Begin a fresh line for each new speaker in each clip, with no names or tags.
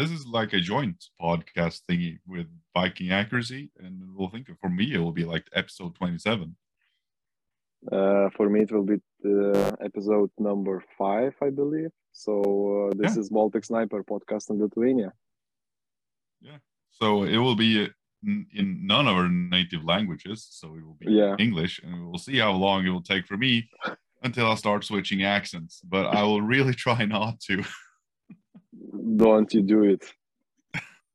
this is like a joint podcast thingy with Viking accuracy, and we'll think for me it will be like episode twenty-seven.
Uh, for me, it will be the episode number five, I believe. So uh, this
Yeah.
is Baltic Sniper podcast in Lithuania.
Yeah. So it will be in, in none of our native languages. So it will be
Yeah.
English, and we'll see how long it will take for me until I start switching accents. But I will really try not to.
Don't you do it?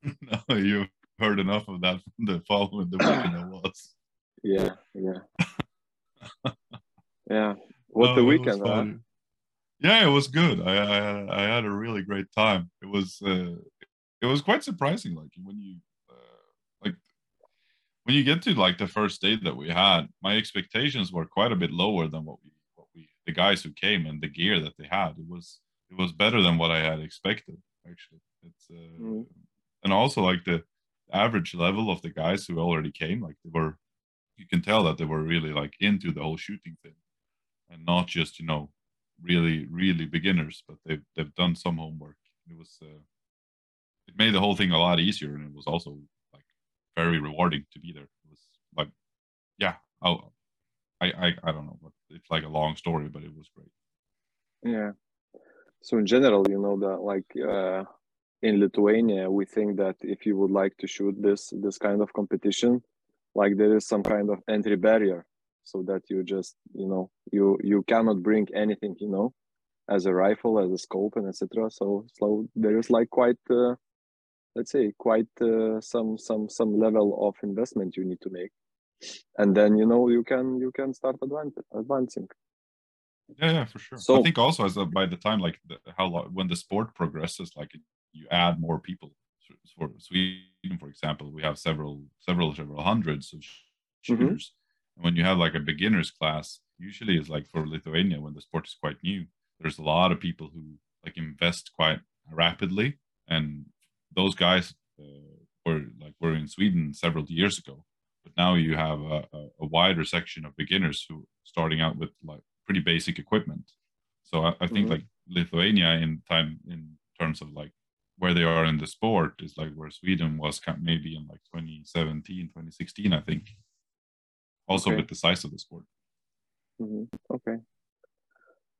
no, you've heard enough of that from the following the weekend that was.
Yeah, yeah, yeah. What
No,
the
it was
weekend, huh?
Yeah, it was good. I, I I had a really great time. It was uh, it was quite surprising. Like when you uh, like when you get to like the first date that we had, my expectations were quite a bit lower than what we what we the guys who came and the gear that they had. It was it was better than what I had expected. Actually, it's uh,
Mhm.
and also like the average level of the guys who already came, like they were, you can tell that they were really like into the whole shooting thing, and not just you know really really beginners, but they've they've done some homework. It was uh, it made the whole thing a lot easier, and it was also like very rewarding to be there. It was like, yeah, I'll, I I I don't know, but it's like a long story, but it was great.
Yeah. So in general, you know that like uh, in Lithuania, we think that if you would like to shoot this this kind of competition, like there is some kind of entry barrier, so that you just you know you you cannot bring anything you know as a rifle, as a scope, and etc. So so there is like quite uh, let's say quite uh, some some some level of investment you need to make, and then you know you can you can start advancing.
Yeah, yeah, for sure.
So-
I think also as a, by the time like the, how long when the sport progresses, like you add more people. For Sweden, for example, we have several, several, several hundreds of
Mhm.
shooters. And when you have like a beginners class, usually it's like for Lithuania when the sport is quite new. There's a lot of people who like invest quite rapidly, and those guys uh, were like were in Sweden several years ago. But now you have a, a, a wider section of beginners who starting out with like pretty basic equipment. So I, I think
Mhm.
like Lithuania in time in terms of like where they are in the sport is like where Sweden was maybe in like 2017, 2016, I think. Also
Okay.
with the size of the sport.
hmm Okay.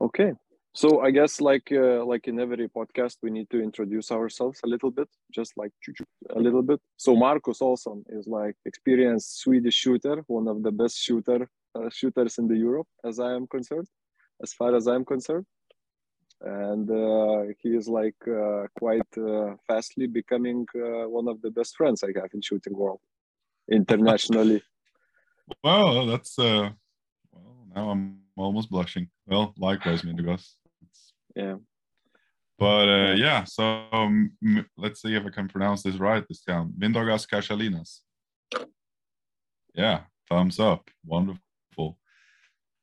Okay. So I guess like uh, like in every podcast, we need to introduce ourselves a little bit, just like a little bit. So Marcus Olsson is like experienced Swedish shooter, one of the best shooter shooters in the Europe, as I am concerned, as far as I'm concerned. And uh, he is like uh, quite uh, fastly becoming uh, one of the best friends I have in shooting world, internationally.
Well, that's uh well now I'm almost blushing. Well, likewise, Mindaugas. It's
yeah.
But uh, yeah, so um, let's see if I can pronounce this right this time. Mindaugas Kashalinas. Yeah, thumbs up. Wonderful.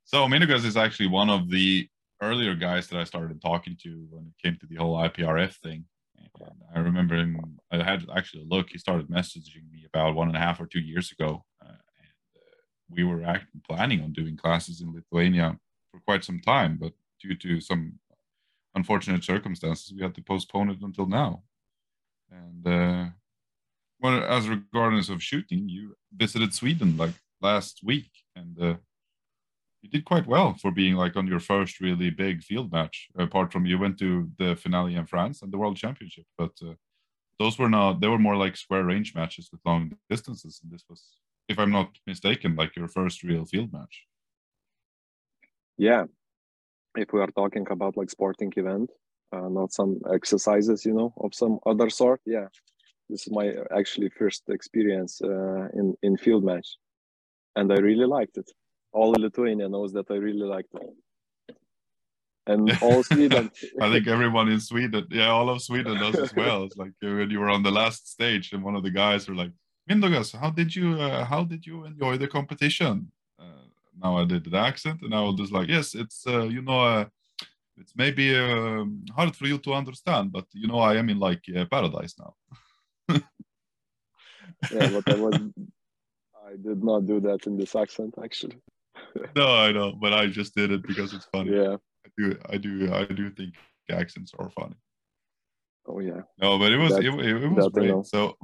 So Mindaugas is actually one of the earlier guys that I started talking to when it came to the whole IPRF thing. And I remember him, I had actually look. He started messaging me about one and a half or two years ago. Uh, and uh, we were act- planning on doing classes in Lithuania for quite some time, but due to some unfortunate circumstances, we had to postpone it until now. And uh, well, as regards of shooting, you visited Sweden like last week, and uh, you did quite well for being like on your first really big field match. Apart from you went to the finale in France and the World Championship, but uh, those were not. They were more like square range matches with long distances, and this was, if I'm not mistaken, like your first real field match.
yeah if we are talking about like sporting event uh, not some exercises you know of some other sort yeah this is my actually first experience uh, in in field match and i really liked it all lithuania knows that i really liked it and all sweden
I think everyone in Sweden, yeah, all of Sweden does as well. It's like uh, when you were on the last stage, and one of the guys were like, "Mindaugas, how did you, uh, how did you enjoy the competition?" Uh, now I did the accent, and I was just like, "Yes, it's, uh, you know, uh, it's maybe um, hard for you to understand, but you know, I am in like uh, paradise now."
yeah but i was i did not do that in this accent actually
no, I know, but I just did it because it's funny.
yeah
I do, I do, I do think accents are funny.
Oh yeah.
No, but it was
That-
it, it, it was
that I know.
great. So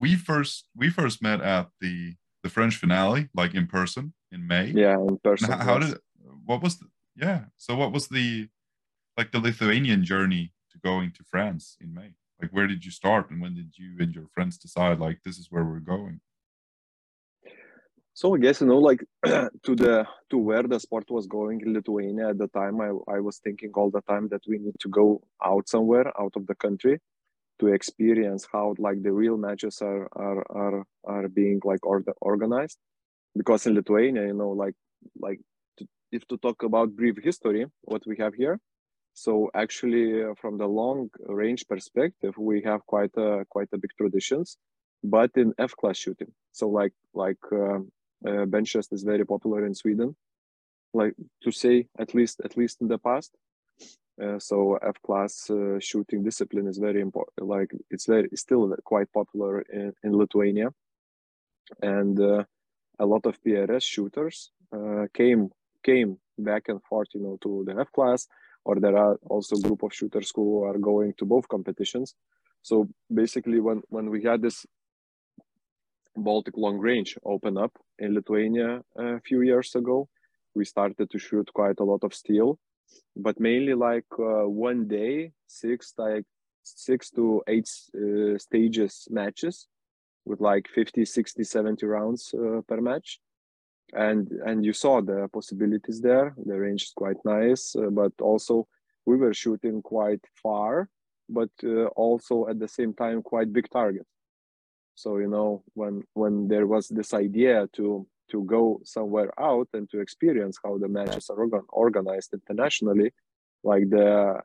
we first we first met at the the French finale, like in person in May.
Yeah, in person.
how, how
yes.
did what was the, yeah? So what was the like the Lithuanian journey to going to France in May? Like where did you start and when did you and your friends decide like this is where we're going?
So I guess you know, like to the to where the sport was going in Lithuania at the time, I I was thinking all the time that we need to go out somewhere, out of the country, to experience how like the real matches are are are are being like or organized. Because in Lithuania, you know, like like to, if to talk about brief history, what we have here. So actually, uh, from the long range perspective, we have quite a quite a big traditions, but in F class shooting. So like like. Um, uh, bench is very popular in Sweden, like to say at least at least in the past. Uh, so F class uh, shooting discipline is very important. Like it's very still quite popular in, in Lithuania, and uh, a lot of PRS shooters uh, came came back and forth, you know, to the F class, or there are also group of shooters who are going to both competitions. So basically, when when we had this Baltic long range open up in Lithuania a few years ago. We started to shoot quite a lot of steel, but mainly like uh, one day, six like six to eight uh, stages matches with like 50, 60, 70 rounds uh, per match. And and you saw the possibilities there. The range is quite nice, uh, but also we were shooting quite far, but uh, also at the same time quite big targets so you know when when there was this idea to to go somewhere out and to experience how the matches are organ- organized internationally like the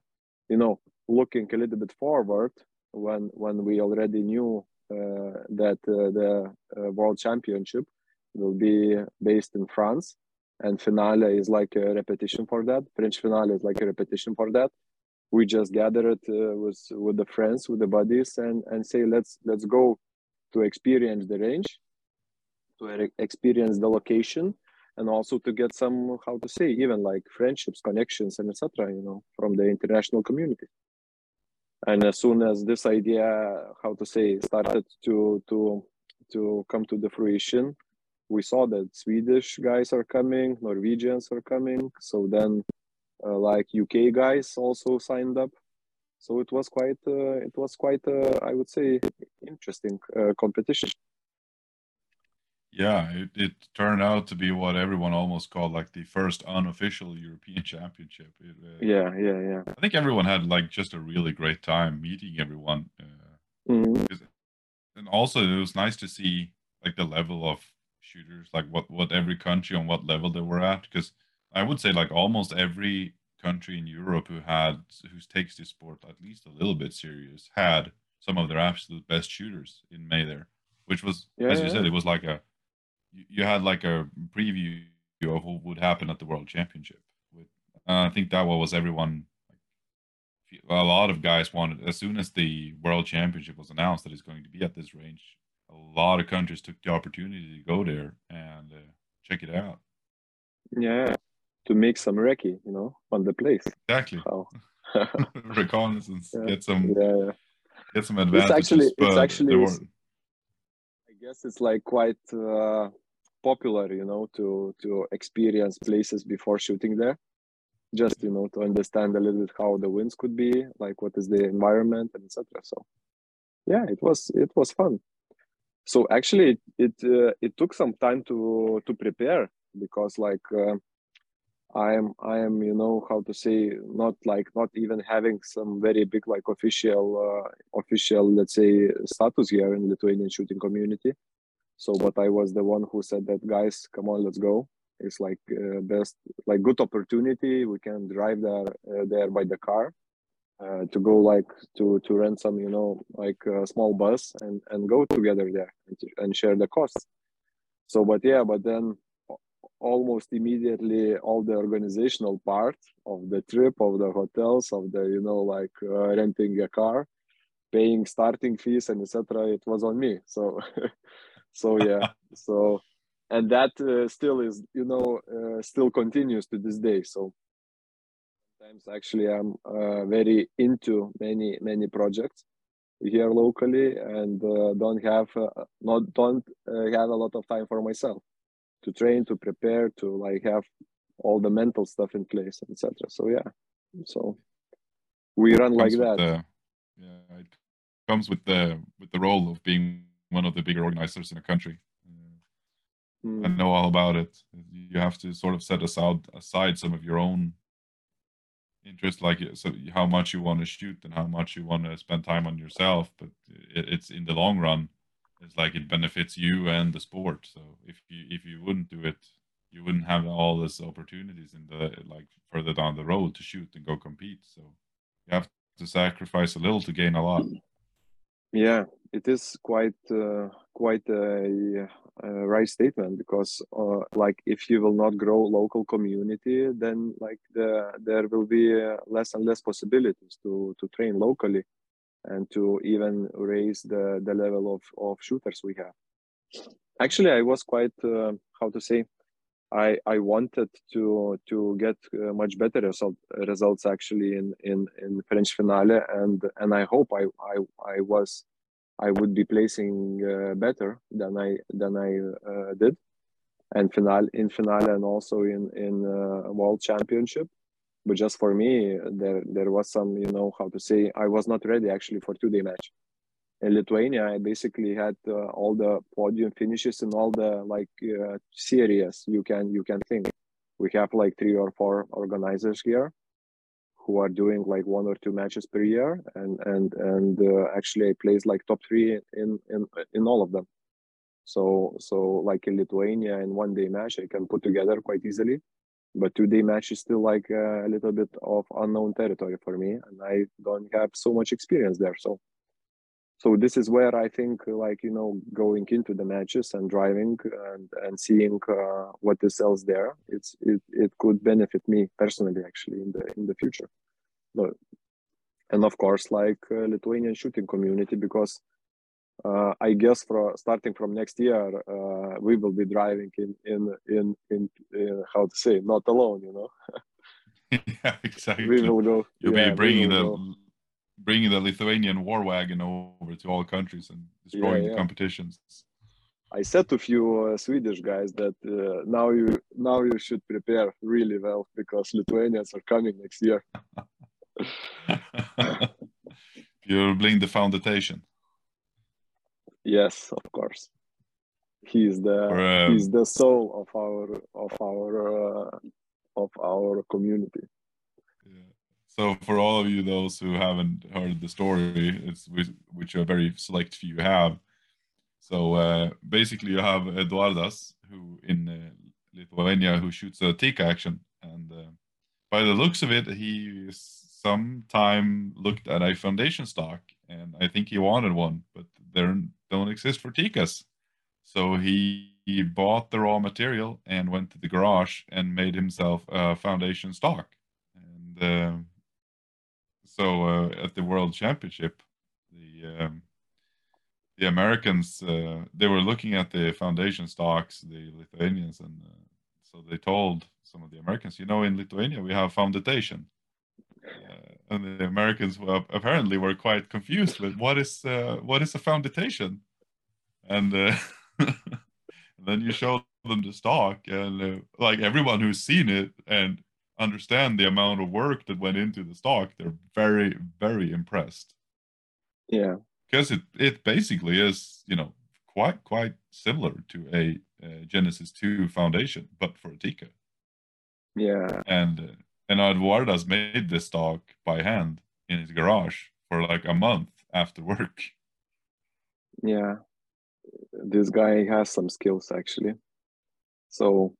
you know looking a little bit forward when when we already knew uh, that uh, the uh, world championship will be based in france and finale is like a repetition for that french finale is like a repetition for that. We just gathered uh, with with the friends with the buddies and and say let's let's go to experience the range, to experience the location, and also to get some how to say even like friendships, connections, and etc. You know, from the international community. And as soon as this idea, how to say, started to to to come to the fruition, we saw that Swedish guys are coming, Norwegians are coming. So then, uh, like UK guys also signed up so it was quite uh, it was quite uh, i would say interesting uh, competition
Yeah, it, it turned out to be what everyone almost called like the first unofficial European Championship. It, uh,
yeah yeah yeah
I think everyone had like just a really great time meeting everyone. Uh,
Mhm.
and also it was nice to see like the level of shooters like what what every country on what level they were at because i would say like almost every country in europe who had who takes this sport at least a little bit serious had some of their absolute best shooters in may there which was
Yeah,
as you
yeah,
said it was like a you, you had like a preview of what would happen at the world championship with i think that was everyone a lot of guys wanted as soon as the world championship was announced that it's going to be at this range a lot of countries took the opportunity to go there and uh, check it out.
Yeah to make some recce you know on the place.
Exactly.
How?
Reconnaissance
Yeah.
get some
yeah, yeah.
get some advantages
It's actually- it's
actually
i guess it's like quite uh, popular you know to to experience places before shooting there. Just you know to understand a little bit how the winds could be like what is the environment and etc so yeah it was it was fun. So actually it it, uh, it took some time to to prepare because like uh, i am i am you know how to say not like not even having some very big like official uh, official let's say status here in lithuanian shooting community. So but i was the one who said that guys come on let's go. It's like uh, best like good opportunity. We can drive there uh, there by the car uh, to go like to to rent some you know like a small bus and and go together there and, and share the costs. So but yeah but then almost immediately all the organizational part of the trip of the hotels of the you know like uh, renting a car paying starting fees and etc it was on me. So so yeah. So and that uh, still is you know uh, still continues to this day. So Sometimes actually I'm uh, very into many many projects here locally and uh, don't have uh, not don't uh, have a lot of time for myself to train to prepare to like have all the mental stuff in place etc so yeah. So we run like that.
the, yeah it comes with the with the role of being one of the bigger organizers in a country. Mm. i know all about it. You have to sort of set aside aside some of your own interest like so how much you want to shoot and how much you want to spend time on yourself but it, it's in the long run it's like it benefits you and the sport. So if you if you wouldn't do it you wouldn't have all these opportunities in the like further down the road to shoot and go compete. So you have to sacrifice a little to gain a lot.
Yeah it is quite uh, quite a, a, right statement because uh, like if you will not grow local community then like the, there will be uh, less and less possibilities to to train locally and to even raise the the level of of shooters we have. Actually i was quite uh, how to say I, I wanted to to get uh, much better result, results actually in, in, in French finale and and I hope I, I, I was I would be placing uh, better than I than I uh, did. And finale in finale and also in in uh, world championship but just for me there there was some you know how to say I was not ready actually for two day match in Lithuania, I basically had uh, all the podium finishes in all the like uh, series you can you can think. We have like three or four organizers here who are doing like one or two matches per year, and and and uh, actually I placed like top three in in in all of them. So so like in Lithuania, in one day match I can put together quite easily, but today match is still like uh, a little bit of unknown territory for me, and I don't have so much experience there. So so this is where i think like you know going into the matches and driving and, and seeing uh, what is else there it's it, it could benefit me personally actually in the in the future but and of course like uh, lithuanian shooting community because uh, i guess for starting from next year uh, we will be driving in in in in, in how to say not alone you know
yeah exactly we will go you'll yeah, be bringing the go bringing the Lithuanian war wagon over to all countries and destroying yeah, yeah. the competitions.
I said to a few uh, Swedish guys that uh, now you now you should prepare really well because Lithuanians are coming next year.
You're laying the foundation.
Yes, of course. He's the um, he's the soul of our of our uh, of our community.
So for all of you, those who haven't heard the story, it's which, a very select few have. So uh, basically, you have Eduardas, who in uh, Lithuania, who shoots a Tikka action, and uh, by the looks of it, he sometime looked at a foundation stock, and I think he wanted one, but there don't exist for Tikkas. So he, he bought the raw material and went to the garage and made himself a foundation stock, and uh, so uh, at the World Championship, the um, the Americans uh, they were looking at the foundation stocks, the Lithuanians, and uh, so they told some of the Americans, you know, in Lithuania we have foundation, and the Americans were apparently were quite confused with what is uh, what is a foundation, and, uh, and then you show them the stock, and like everyone who's seen it and understand the amount of work that went into the stock, they're very, very impressed.
Yeah,
because it it basically is you know quite quite similar to a, a Genesis two foundation, but for a Tikka.
Yeah,
and uh, and Eduardas made this dog by hand in his garage for like a month after work.
Yeah, this guy has some skills actually. So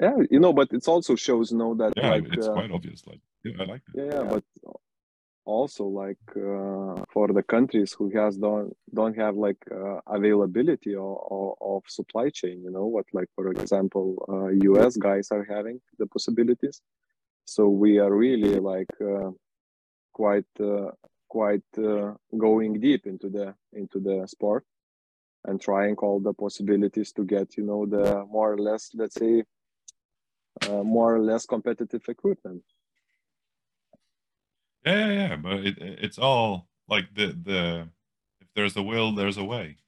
yeah you know but it also shows you know that
yeah
like,
it's uh, quite obvious like yeah i like
it yeah, but also like uh, for the countries who has don't don't have like uh, availability of, of, of, supply chain you know what like for example us uh, guys are having the possibilities so we are really like uh, quite uh, quite going deep into the into the sport and trying all the possibilities to get you know the more or less let's say uh, more or less competitive equipment.
Yeah, yeah, yeah. But it, it's all like the the if there's a will, there's a way.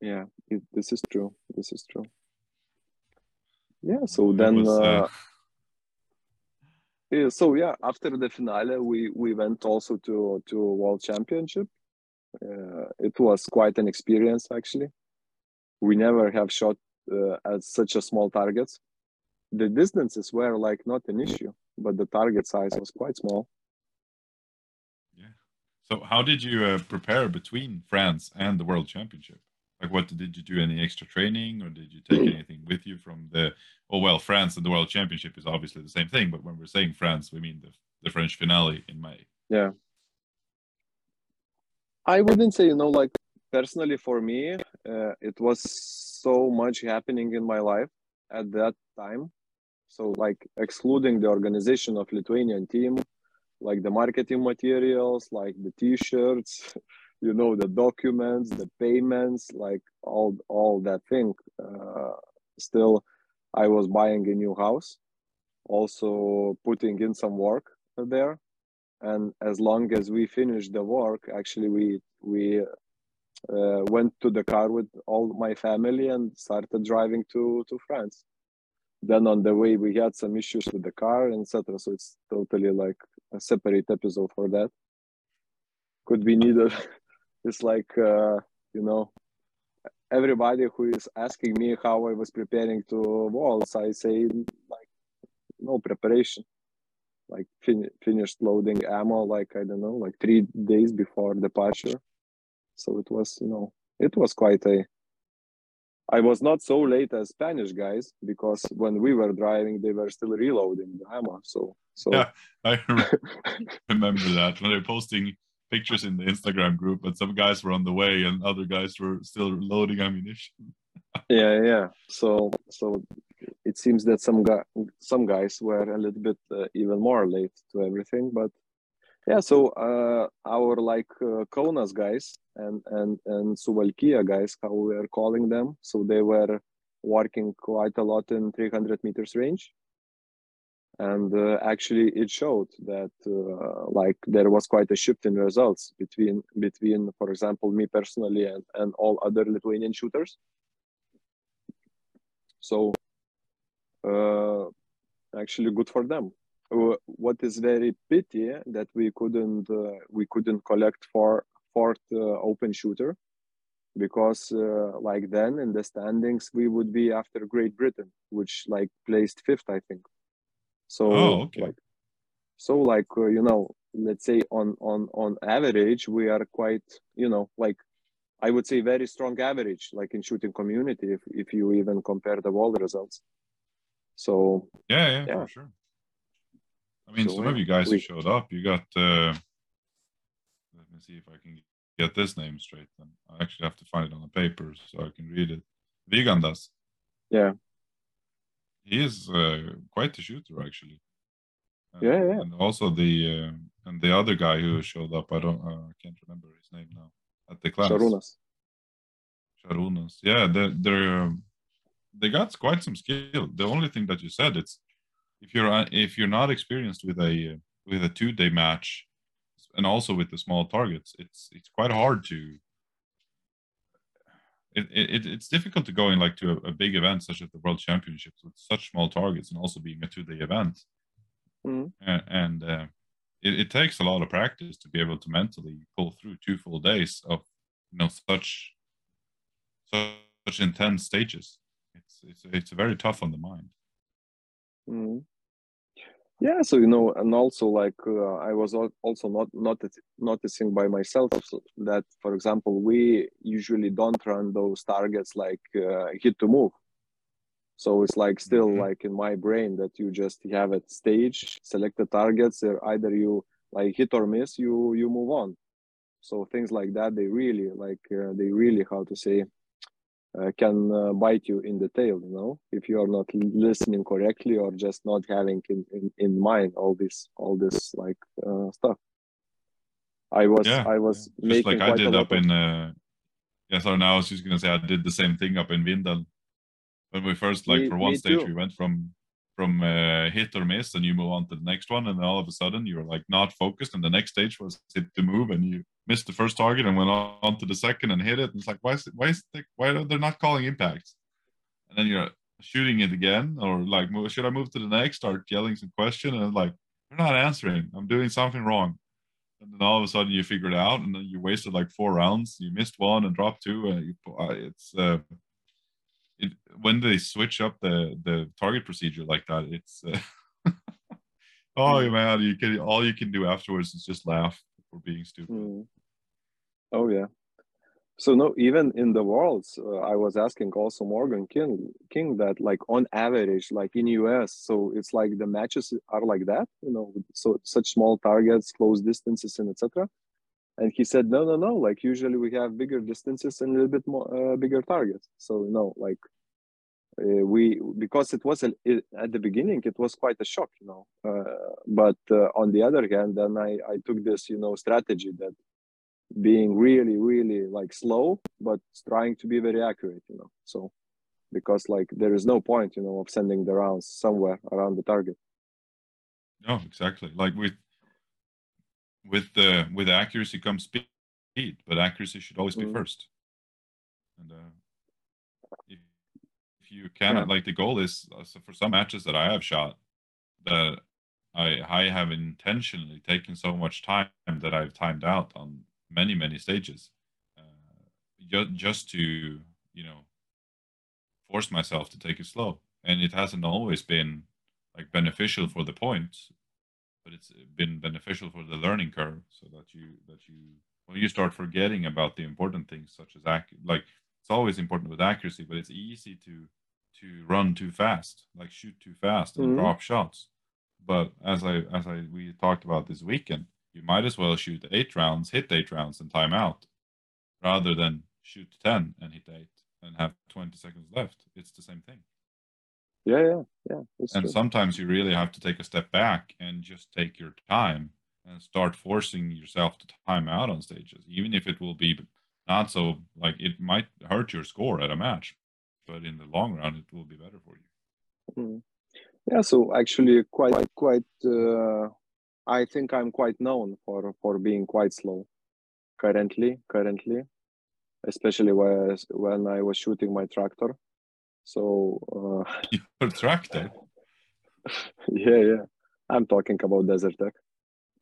Yeah, it, this is true. This is true. Yeah. So then. Was, uh, uh... Yeah, so yeah, after the finale, we we went also to to World Championship. Uh, it was quite an experience actually. We never have shot uh, at such a small targets. The distances were like not an issue, but the target size was quite small.
Yeah. So how did you uh, prepare between France and the World Championship? Like, what did you do? Any extra training, or did you take anything with you from the? Oh well, France and the World Championship is obviously the same thing, but when we're saying France, we mean the the French finale in May.
Yeah. I wouldn't say you know like personally for me, uh, it was so much happening in my life at that time. So like excluding the organization of Lithuanian team, like the marketing materials, like the T-shirts, you know the documents the payments like all all that thing. Uh, still i was buying a new house also putting in some work there. And as long as we finished the work actually we we uh, went to the car with all my family and started driving to to france. Then on the way we had some issues with the car etc so it's totally like a separate episode for that. Could be needed it's like uh, you know everybody who is asking me how I was preparing to waltz, I say like no preparation. Like fin- finished loading ammo like I don't know like three days before departure. So it was you know it was quite a. I was not so late as Spanish guys because when we were driving, they were still reloading the ammo. So so
yeah, I remember that when they're posting pictures in the Instagram group, but some guys were on the way and other guys were still loading ammunition.
yeah, yeah. So, so it seems that some guy, some guys were a little bit uh, even more late to everything, but yeah. So uh, our like uh, Kaunas guys and and and Suvalkija guys, how we are calling them, so they were working quite a lot in 300 meters range and uh, actually it showed that uh, like there was quite a shift in results between between for example me personally and, and all other lithuanian shooters. So uh, actually good for them. What is very pity that we couldn't uh, we couldn't collect for fourth uh, open shooter because uh, like then in the standings we would be after great britain which like placed fifth i think so
oh, okay.
like so like uh, you know let's say on on on average we are quite you know like i would say very strong average like in shooting community if, if you even compare the world results. So
yeah yeah, yeah. for sure. I mean so some we, of you guys we, who showed up. You got uh let me see if i can get this name straight then. I actually have to find it on the paper so i can read it. Vygandas.
Yeah
he is uh, quite a shooter actually.
And, yeah, yeah.
And also the uh, and the other guy who showed up, I don't, uh, I can't remember his name now at the class.
Sharunas.
Sharunas. Yeah, they're, they're um, they got quite some skill. The only thing that you said it's if you're uh, if you're not experienced with a with a two day match, and also with the small targets, it's it's quite hard to it, it, it's difficult to go in like to a, a, big event such as the World Championships with such small targets and also being a two day event.
Mm.
And, and uh, it, it, takes a lot of practice to be able to mentally pull through two full days of you know such such, such intense stages. It's it's it's very tough on the mind.
Mm yeah so you know and also like uh, i was also not not noticing by myself that for example we usually don't run those targets like uh, hit to move so it's like still mm-hmm. like in my brain that you just have a stage select the targets or either you like hit or miss you you move on so things like that they really like uh, they really how to say uh, can uh, bite you in the tail you know if you are not listening correctly or just not having in, in, in mind all this all this like uh, stuff i was yeah, i was
yeah. just like i did up of... in uh yeah so now i was just gonna say i did the same thing up in Vindeln when we first like me, for one stage too. we went from from uh, hit or miss, and you move on to the next one, and then all of a sudden you're like not focused, and the next stage was hit to move, and you missed the first target and went on to the second and hit it. And it's like why is it, why is it, why are they not calling impacts? And then you're shooting it again, or like should I move to the next? Start yelling some question, and like they're not answering. I'm doing something wrong. And then all of a sudden you figure it out, and then you wasted like four rounds. You missed one and dropped two. And you, uh, it's uh, it, when they switch up the the target procedure like that, it's uh, oh
Mm.
man, you can all you can do afterwards is just laugh for being stupid.
Mm. Oh yeah. So no, even in the worlds, uh, I was asking also Morgan King King that like on average, like in US, so it's like the matches are like that, you know, so such small targets, close distances, and etc. And he said, no, no, no. Like usually we have bigger distances and a little bit more uh, bigger targets. So you know, like uh, we because it was a, it, at the beginning, it was quite a shock, you know. Uh, but uh, on the other hand, then I I took this, you know, strategy that being really really like slow but trying to be very accurate you know so because like there is no point you know of sending the rounds somewhere around the target
No, exactly. Like with with the with accuracy comes speed, but accuracy should always be
Mhm.
first. And uh, if, if you cannot, like the goal is uh, so for some matches that I have shot, that I I have intentionally taken so much time that I've timed out on many many stages, uh, just just to you know force myself to take it slow, and it hasn't always been like beneficial for the points but it's been beneficial for the learning curve so that you that you when you start forgetting about the important things such as ac- like it's always important with accuracy but it's easy to to run too fast like shoot too fast and
Mhm.
drop shots but as i as i we talked about this weekend you might as well shoot eight rounds hit eight rounds and time out rather than shoot 10 and hit eight and have 20 seconds left it's the same thing
yeah yeah yeah
and
true.
sometimes you really have to take a step back and just take your time and start forcing yourself to time out on stages even if it will be not so like it might hurt your score at a match but in the long run it will be better for you
Mhm. yeah so actually quite quite uh, i think i'm quite known for for being quite slow currently currently especially when when i was shooting my tractor. So uh,
your tractor?
Yeah yeah. I'm talking about desert tech.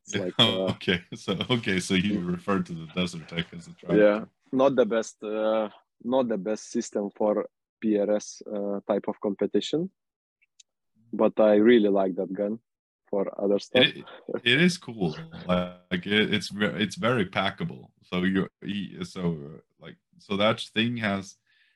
Yeah,
like uh,
okay. So okay so you refer to the desert tech as a tractor.
Yeah not the best uh, not the best system for prs uh, type of competition but i really like that gun for other stuff.
it, it is cool. Like it, it's ve- it's very packable. So you so like so that thing has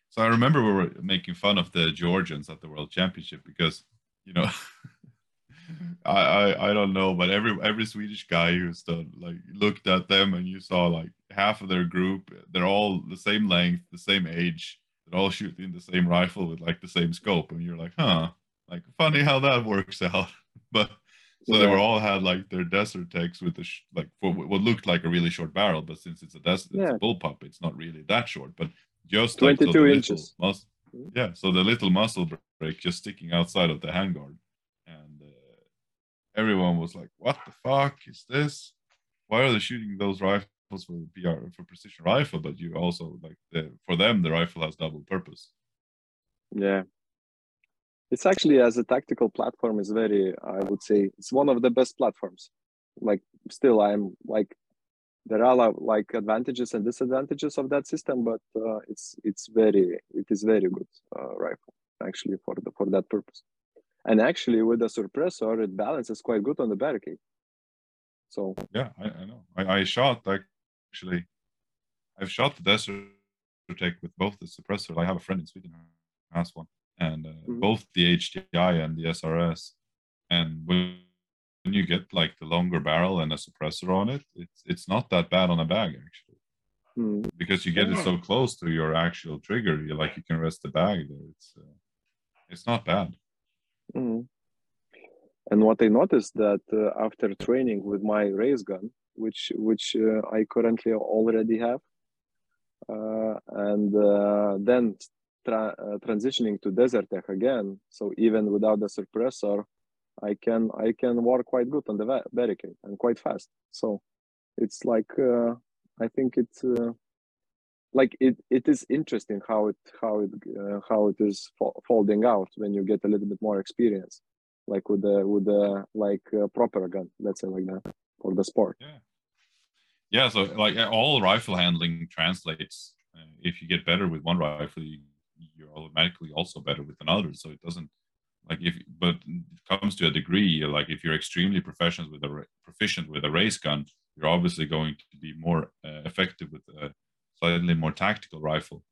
so i remember we were making fun of the georgians at the world championship because you know I, I i don't know but every every swedish guy who's done like looked at them and you saw like half of their group they're all the same length the same age they're all shooting the same rifle with like the same scope. And you're like huh like funny how that works out. But so they were all had like their desert techs with the sh- like for what looked like a really short barrel, but since it's a desert, it's
Yeah.
a bullpup, it's not really that short. But just like
22
so
inches. Mhm.
yeah, so the little muzzle brake just sticking outside of the handguard, and uh, everyone was like, "What the fuck is this? Why are they shooting those rifles for PR for precision rifle? But you also like the, for them the rifle has double purpose."
Yeah. It's actually as a tactical platform is very I would say it's one of the best platforms. Like still I'm like there are like advantages and disadvantages of that system, but uh, it's it's very it is very good uh, rifle actually for the for that purpose. And actually with the suppressor it balances quite good on the barricade. So
Yeah, I, I know. I, I shot actually. I've shot the desert tech with both the suppressor. I have a friend in Sweden who has one, and uh,
Mhm.
both the HTI and the SRS. And when when you get like the longer barrel and a suppressor on it, it's it's not that bad on a bag actually,
hmm,
because you get it so close to your actual trigger. You like you can rest the bag there. It's uh, it's not bad.
Mhm. And what I noticed that uh, after training with my race gun, which which uh, I currently already have, uh, and uh, then tra- uh, transitioning to desert tech again. So even without the suppressor, I can I can work quite good on the barricade and quite fast. So it's like uh, I think it's uh, like it, it is interesting how it how it uh, how it is folding out when you get a little bit more experience, like with the with the like uh, proper gun, let's say like that, for the sport.
Yeah, yeah. So like all rifle handling translates. Uh, if you get better with one rifle, you, you're automatically also better with another. So it doesn't like if but it comes to a degree like if you're extremely proficient with a proficient with a race gun you're obviously going to be more uh, effective with a slightly more tactical rifle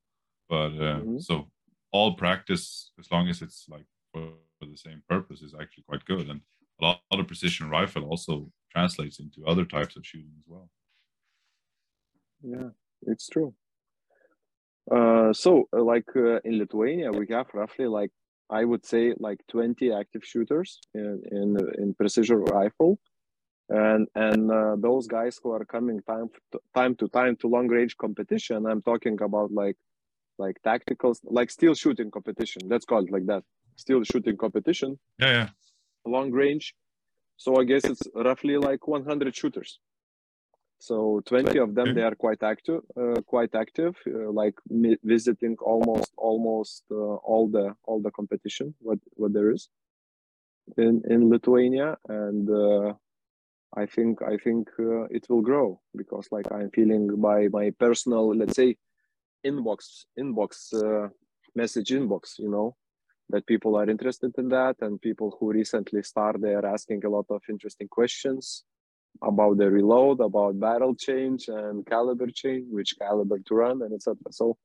but uh, mm-hmm. so all practice as long as it's like for, for, the same purpose is actually quite good and a lot of precision rifle also translates into other types of shooting as well
yeah it's true uh, so uh, like uh, in lithuania we have roughly like I would say like 20 active shooters in in, in precision rifle, and and uh, those guys who are coming time to, time to time to long range competition. I'm talking about like like tactical like steel shooting competition. Let's call it like that. Steel shooting competition.
Yeah, yeah.
Long range. So I guess it's roughly like 100 shooters so 20 of them they are quite active uh, quite active uh, like visiting almost almost uh, all the all the competition what what there is in in lithuania. And uh, i think i think uh, it will grow because like i'm feeling by my personal let's say inbox inbox uh, message inbox you know that people are interested in that and people who recently start they are asking a lot of interesting questions about the reload, about barrel change and caliber change, which caliber to run, and etc. So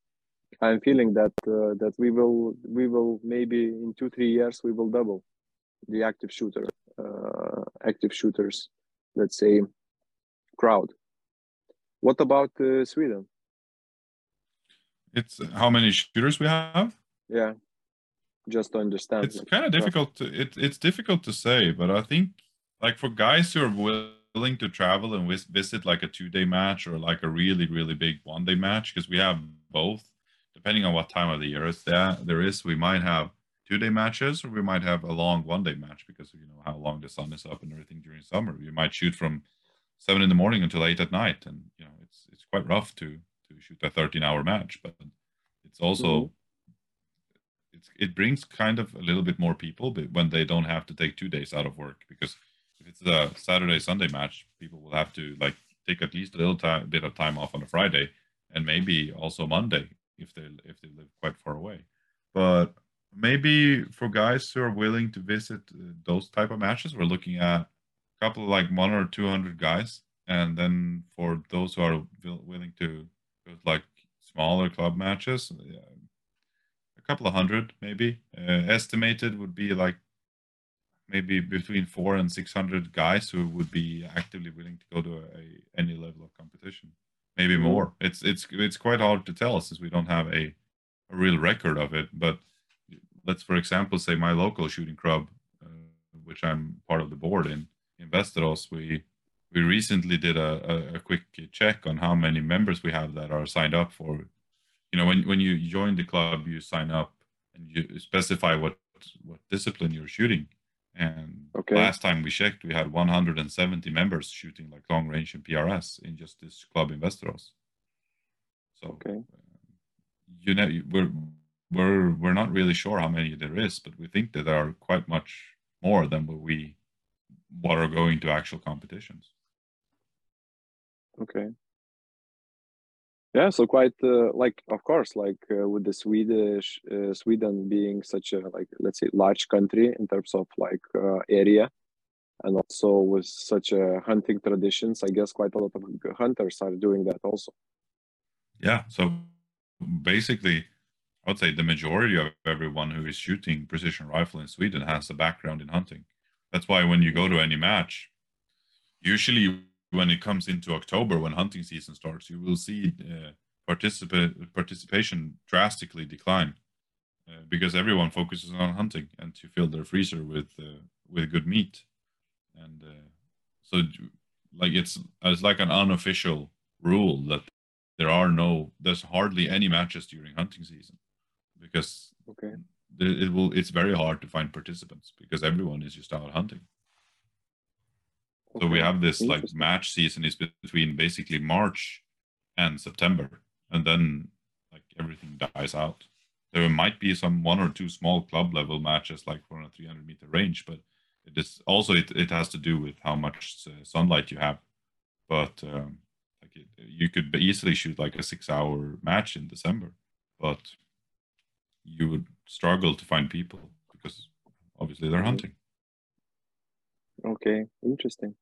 I'm feeling that uh, that we will we will maybe in two three years we will double the active shooter uh, active shooters, let's say, crowd. What about uh, Sweden?
It's how many shooters we have.
Yeah, just to understand.
It's kind of difficult. To, it, it's difficult to say, but I think like for guys who are willing willing to travel and visit like a two day match or like a really really big one day match because we have both depending on what time of the year it's there there is we might have two day matches or we might have a long one day match because you know how long the sun is up and everything during summer we might shoot from seven in the morning until eight at night and you know it's it's quite rough to to shoot a 13 hour match but it's also mm-hmm. it's it brings kind of a little bit more people but when they don't have to take two days out of work because if it's a Saturday Sunday match, people will have to like take at least a little time, bit of time off on a Friday, and maybe also Monday if they if they live quite far away. But maybe for guys who are willing to visit uh, those type of matches, we're looking at a couple of like one or two hundred guys, and then for those who are willing to like smaller club matches, a couple of hundred maybe. Uh, estimated would be like maybe between four and six hundred guys who would be actively willing to go to a, any level of competition. Maybe more. It's it's it's quite hard to tell since we don't have a, a real record of it. But let's, for example, say my local shooting club, uh, which I'm part of the board in, in Västerås, we we recently did a, a, a quick check on how many members we have that are signed up for. You know, when when you join the club, you sign up and you specify what what discipline you're shooting and okay. last time we checked, we had 170 members shooting like long range and PRS in just this club in Västerås. So, okay. Uh, you know, we're we're we're not really sure how many there is, but we think that there are quite much more than what we what are going to actual competitions.
Okay yeah so quite uh, like of course like uh, with the swedish uh, sweden being such a like let's say large country in terms of like uh, area and also with such a hunting traditions i guess quite a lot of hunters are doing that also.
Yeah so basically i would say the majority of everyone who is shooting precision rifle in sweden has a background in hunting. That's why when you go to any match usually when it comes into October, when hunting season starts, you will see uh, participa- participation drastically decline uh, because everyone focuses on hunting and to fill their freezer with uh, with good meat, and uh, so like it's it's like an unofficial rule that there are no there's hardly any matches during hunting season. because
Okay.
it will it's very hard to find participants because everyone is just out hunting. So we have this like match season is between basically March and September, and then like everything dies out. There might be some one or two small club level matches like for a 300 meter range, but it is also it, it has to do with how much uh, sunlight you have. But um, like it, you could easily shoot like a six hour match in December, but you would struggle to find people because obviously they're
Mhm.
hunting.
Okay, interesting.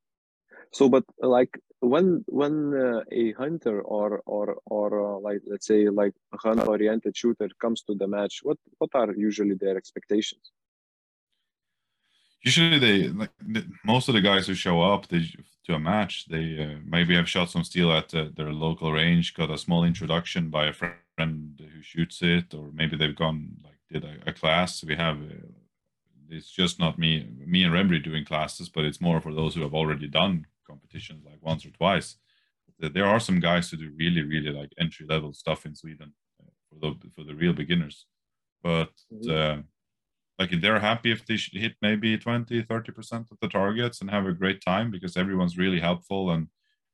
So, but like when when uh, a hunter or or or uh, like let's say like a hunt-oriented shooter comes to the match, what what are usually their expectations?
usually they like the, most of the guys who show up they to a match they uh, maybe have shot some steel at uh, their local range got a small introduction by a friend who shoots it or maybe they've gone like did a, a class we have uh, it's just not me me and Rembry doing classes but it's more for those who have already done competitions like once or twice. There- there are some guys who do really really like entry level stuff in sweden uh, for the for the real beginners. But uh, like they're happy if they hit maybe 20 30% of the targets and have a great time because everyone's really helpful and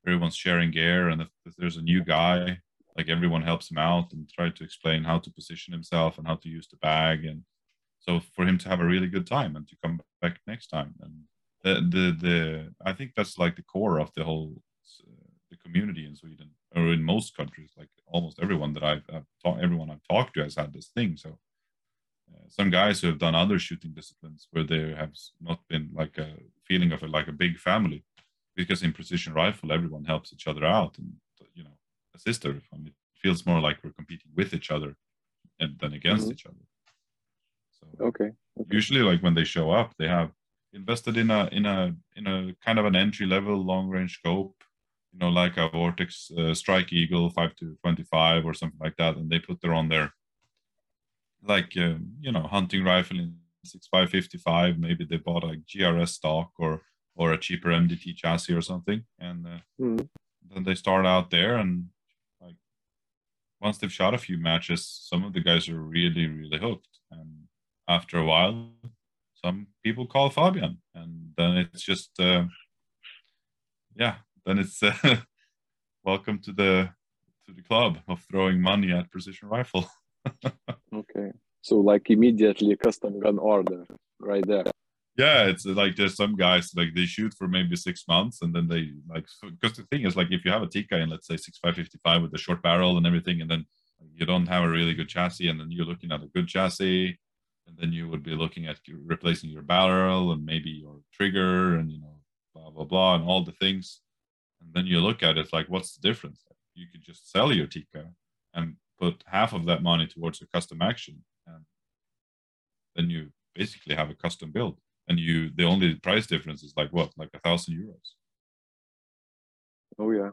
everyone's sharing gear and if, if there's a new guy like everyone helps him out and try to explain how to position himself and how to use the bag and so for him to have a really good time and to come back next time and the the, the i think that's like the core of the whole uh, the community in sweden or in most countries like almost everyone that i've, I've talked everyone i've talked to has had this thing so uh, some guys who have done other shooting disciplines where there have not been like a feeling of it like a big family because in precision rifle everyone helps each other out and you know a sister I mean, it feels more like we're competing with each other and than against
Mhm.
each other so
Okay. okay.
usually like when they show up they have invested in a in a in a kind of an entry level long range scope you know like a vortex uh, strike eagle 5 to 25 or something like that and they put their on their like um, you know hunting rifle in 6555 maybe they bought a grs stock or or a cheaper mdt chassis or something and uh,
Mhm.
then they start out there and like once they've shot a few matches some of the guys are really really hooked and after a while some people call fabian and then it's just uh, yeah then it's uh, welcome to the to the club of throwing money at precision rifle
Okay. So like immediately a custom gun order right there.
yeah it's uh, like there's some guys like they shoot for maybe six months and then they like because the thing is like if you have a Tikka in let's say 6555 with a short barrel and everything and then you don't have a really good chassis and then you're looking at a good chassis and then you would be looking at replacing your barrel and maybe your trigger and you know blah blah blah and all the things. And then you look at it like what's the difference? You could just sell your Tikka and put half of that money towards a custom action. And then you basically have a custom build. And you the only price difference is like what? Like a thousand euros.
Oh yeah.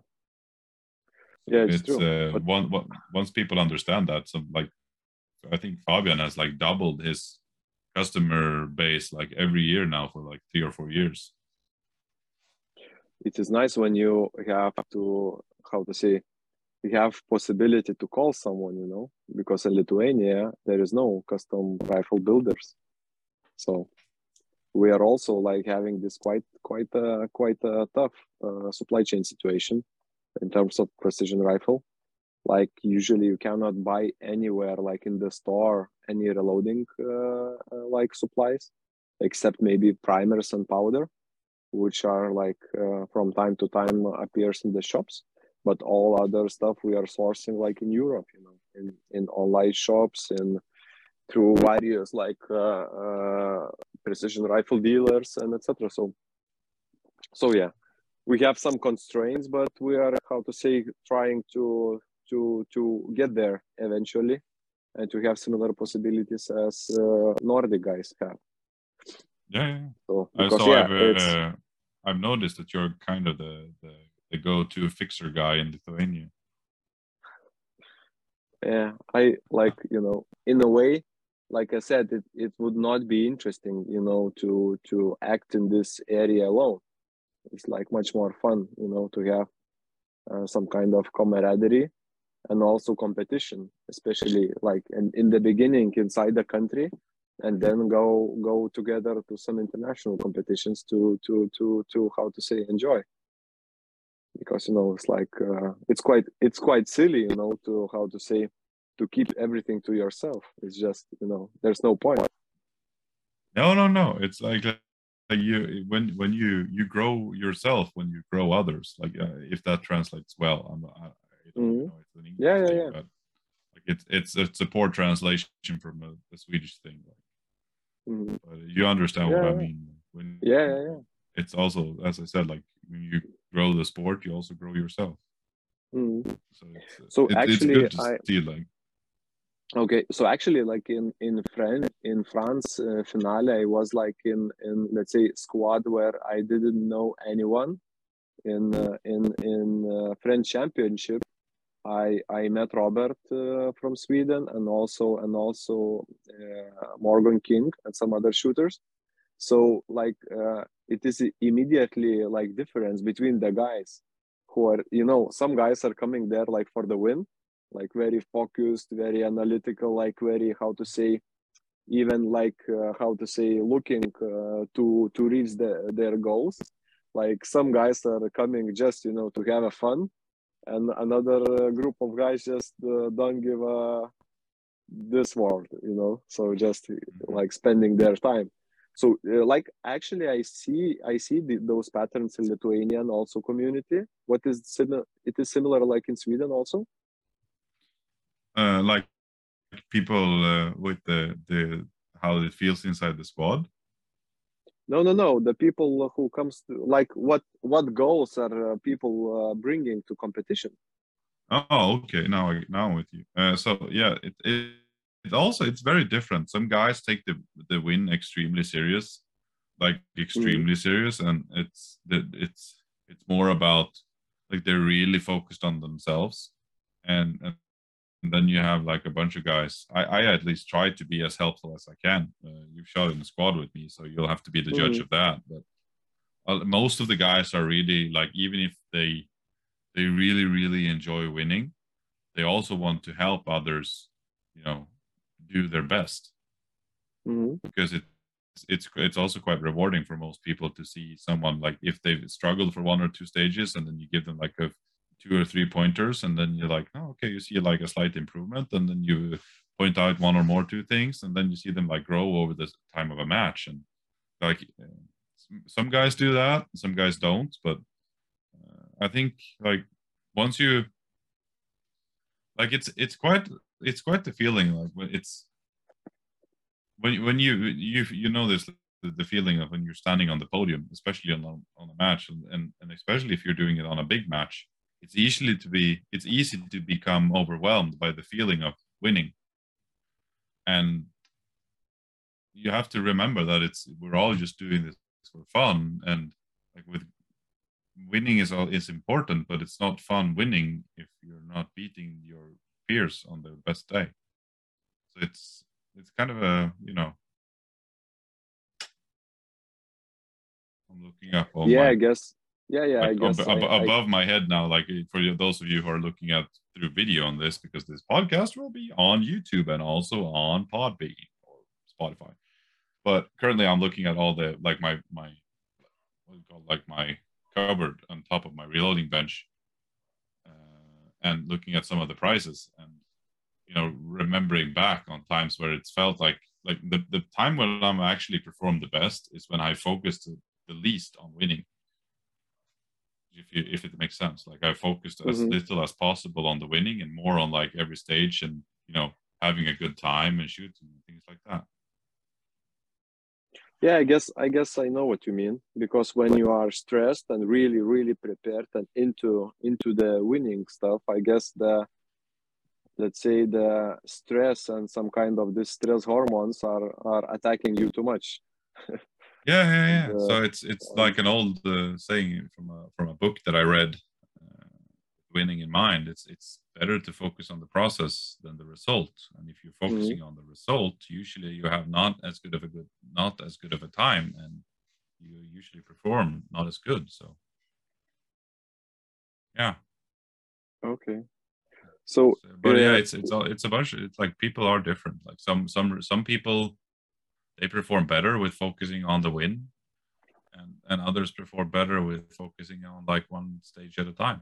Yeah, it's, true.
uh,
but-
one, one, once people understand that some like i think fabian has like doubled his customer base like every year now for like three or four years.
It is nice when you have to how to say you have possibility to call someone you know because in lithuania there is no custom rifle builders. So we are also like having this quite quite uh, quite a tough uh, supply chain situation in terms of precision rifle like usually you cannot buy anywhere like in the store any reloading uh, uh, like supplies except maybe primers and powder which are like uh, from time to time appears in the shops. But all other stuff we are sourcing like in europe you know in, in online shops and through various like uh, uh, precision rifle dealers and etc so so yeah we have some constraints but we are how to say trying to to to get there eventually and to have similar possibilities as uh, nordic guys have
yeah, yeah.
so because
so
yeah
I've, uh, I've noticed that you're kind of the, the, the go-to fixer guy in Lithuania.
yeah i like you know in a way like i said it, it would not be interesting you know to to act in this area alone it's like much more fun you know to have uh, some kind of camaraderie and also competition especially like in, in the beginning inside the country and then go go together to some international competitions to to to to how to say enjoy. Because you know it's like uh, it's quite it's quite silly you know to how to say to keep everything to yourself. It's just you know there's no point.
No no no. It's like, like you when when you you grow yourself when you grow others like uh, if that translates well i'm
mm-hmm. it's an yeah yeah thing, yeah. but
like it's it's it's a poor translation from a, a swedish thing like, mm-hmm. but you understand yeah, what i mean when
yeah, yeah yeah.
it's also as i said like when you grow the sport you also grow yourself.
Mm-hmm.
so it's,
so
it,
actually
it's
I,
see like.
Okay so actually like in in france in france uh, finale i was like in in let's say squad where i didn't know anyone in uh, in in uh, french championship i i met robert uh, from sweden and also and also uh, morgan king and some other shooters. So like uh, it is immediately like difference between the guys who are you know some guys are coming there like for the win like very focused very analytical like very how to say even like uh, how to say looking uh, to to reach the, their goals. Like some guys are coming just you know to have a fun and another uh, group of guys just uh, don't give a this world you know? So just like spending their time. So uh, like actually i see i see the, those patterns in lithuanian also community. What is similar it is similar like in sweden also?
Uh, like people uh, with the the how it feels inside the squad
no no no. The people who comes to like what what goals are uh, people uh, bringing to competition?
Oh okay. Now I, now I'm with you. Uh, so yeah it, it it also it's very different. Some guys take the the win extremely serious like extremely mm. serious and it's it's it's more about like they're really focused on themselves and, and and then you have like a bunch of guys. I, I at least try to be as helpful as I can. Uh, you've shot in the squad with me, so you'll have to be the mm-hmm. judge of that. But uh, most of the guys are really like, even if they they really really enjoy winning, they also want to help others, you know, do their best
mm-hmm.
because it it's it's also quite rewarding for most people to see someone like if they've struggled for one or two stages and then you give them like a two or three pointers and then you're like oh okay you see like a slight improvement and then you point out one or more two things and then you see them like grow over the time of a match and like some guys do that some guys don't but uh, i think like once you like it's it's quite it's quite the feeling like when it's when when you you you know this the, feeling of when you're standing on the podium especially on on a match and and especially if you're doing it on a big match it's easily to be it's easy to become overwhelmed by the feeling of winning. And you have to remember that it's we're all just doing this for fun. And like with winning is all is important but it's not fun winning if you're not beating your peers on their best day. So it's it's kind of a you know i'm looking up
yeah my, i guess yeah yeah like, I guess
ab- I, above I, my head now like for those of you who are looking at through video on this because this podcast will be on youtube and also on podbean or spotify. But currently i'm looking at all the like my my what do you call like my cupboard on top of my reloading bench uh, and looking at some of the prices and you know remembering back on times where it's felt like like the, the time when i'm actually performed the best is when i focused the least on winning if you, if it makes sense. Like I focused as mm-hmm. little as possible on the winning and more on like every stage and you know having a good time and shooting and things like that.
Yeah, I guess I guess I know what you mean because when you are stressed and really really prepared and into into the winning stuff, I guess the let's say the stress and some kind of this stress hormones are are attacking you too much.
Yeah, yeah, yeah. And, uh, so it's it's like an old uh, saying from a from a book that I read. Uh, winning in mind, it's it's better to focus on the process than the result. And if you're mm-hmm. focusing mm-hmm. on the result, usually you have not as good of a good not as good of a time, and you usually perform not as good. So, yeah.
Okay. So,
but yeah,
uh,
it's it's all it's a bunch. It's like people are different. Like some some some people, they perform better with focusing on the win, and and others perform better with focusing on like one stage at a time.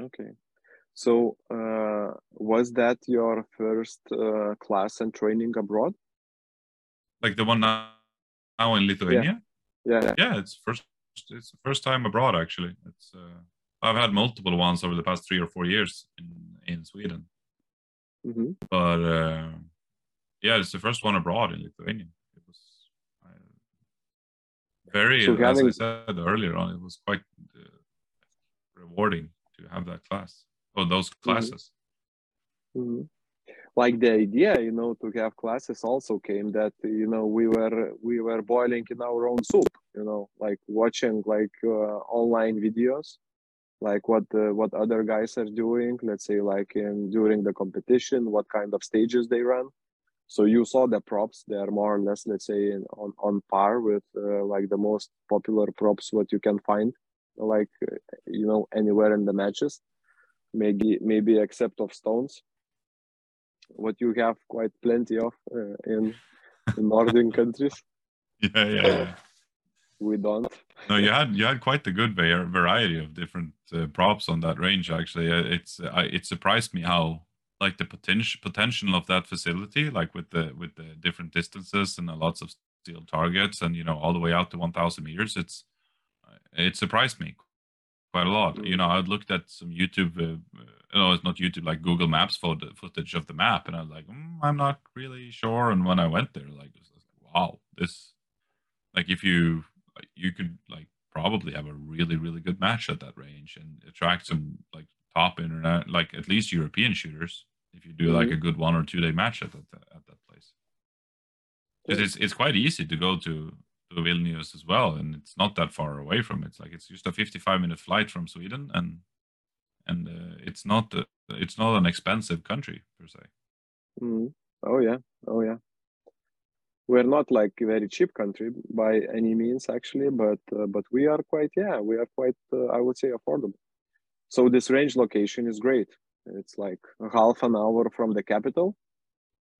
Okay. So, uh, was that your first uh, class and training abroad?
Like the one now, now in Lithuania.
Yeah.
Yeah, it's first. It's the first time abroad actually. It's. Uh, I've had multiple ones over the past three or four years in in Sweden,
hmm
but uh, yeah, it's the first one abroad in Lithuania. It was uh, very,
So
as I said earlier on, it was quite uh, rewarding to have that class or those classes.
hmm Like the idea, you know, to have classes also came that you know we were we were boiling in our own soup, you know, like watching like uh, online videos, like what uh, what other guys are doing. Let's say like in during the competition, what kind of stages they run. So you saw the props; they are more or less, let's say, on on par with uh, like the most popular props what you can find, like uh, you know anywhere in the matches. Maybe maybe except of stones what you have quite plenty of uh, in in northern countries.
Yeah, yeah, yeah.
We don't.
No, you had you had quite a good var- variety of different uh, props on that range. Actually, Uh, it's I, it surprised me how like the potential potential of that facility, like with the with the different distances and lots of steel targets, and you know all the way out to 1,000 meters. It's it surprised me quite a lot. You know, I looked at some YouTube, uh, uh, no, it's not YouTube, like Google Maps for the footage of the map, and I was like, mm, I'm not really sure. And when I went there, like, like, wow, this, like, if you you could like probably have a really really good match at that range and attract some like top internet like at least European shooters if you do like a good one or two day match at that at that place. Because it's it's quite easy to go to to Vilnius as well, and it's not that far away from it. It's like it's just a 55 minute flight from Sweden, and and uh, it's not uh, it's not an expensive country per se.
Mhm. Oh yeah. Oh yeah. We're not like a very cheap country by any means, actually, but uh, but we are quite yeah we are quite uh, I would say affordable. So this range location is great. It's like half an hour from the capital,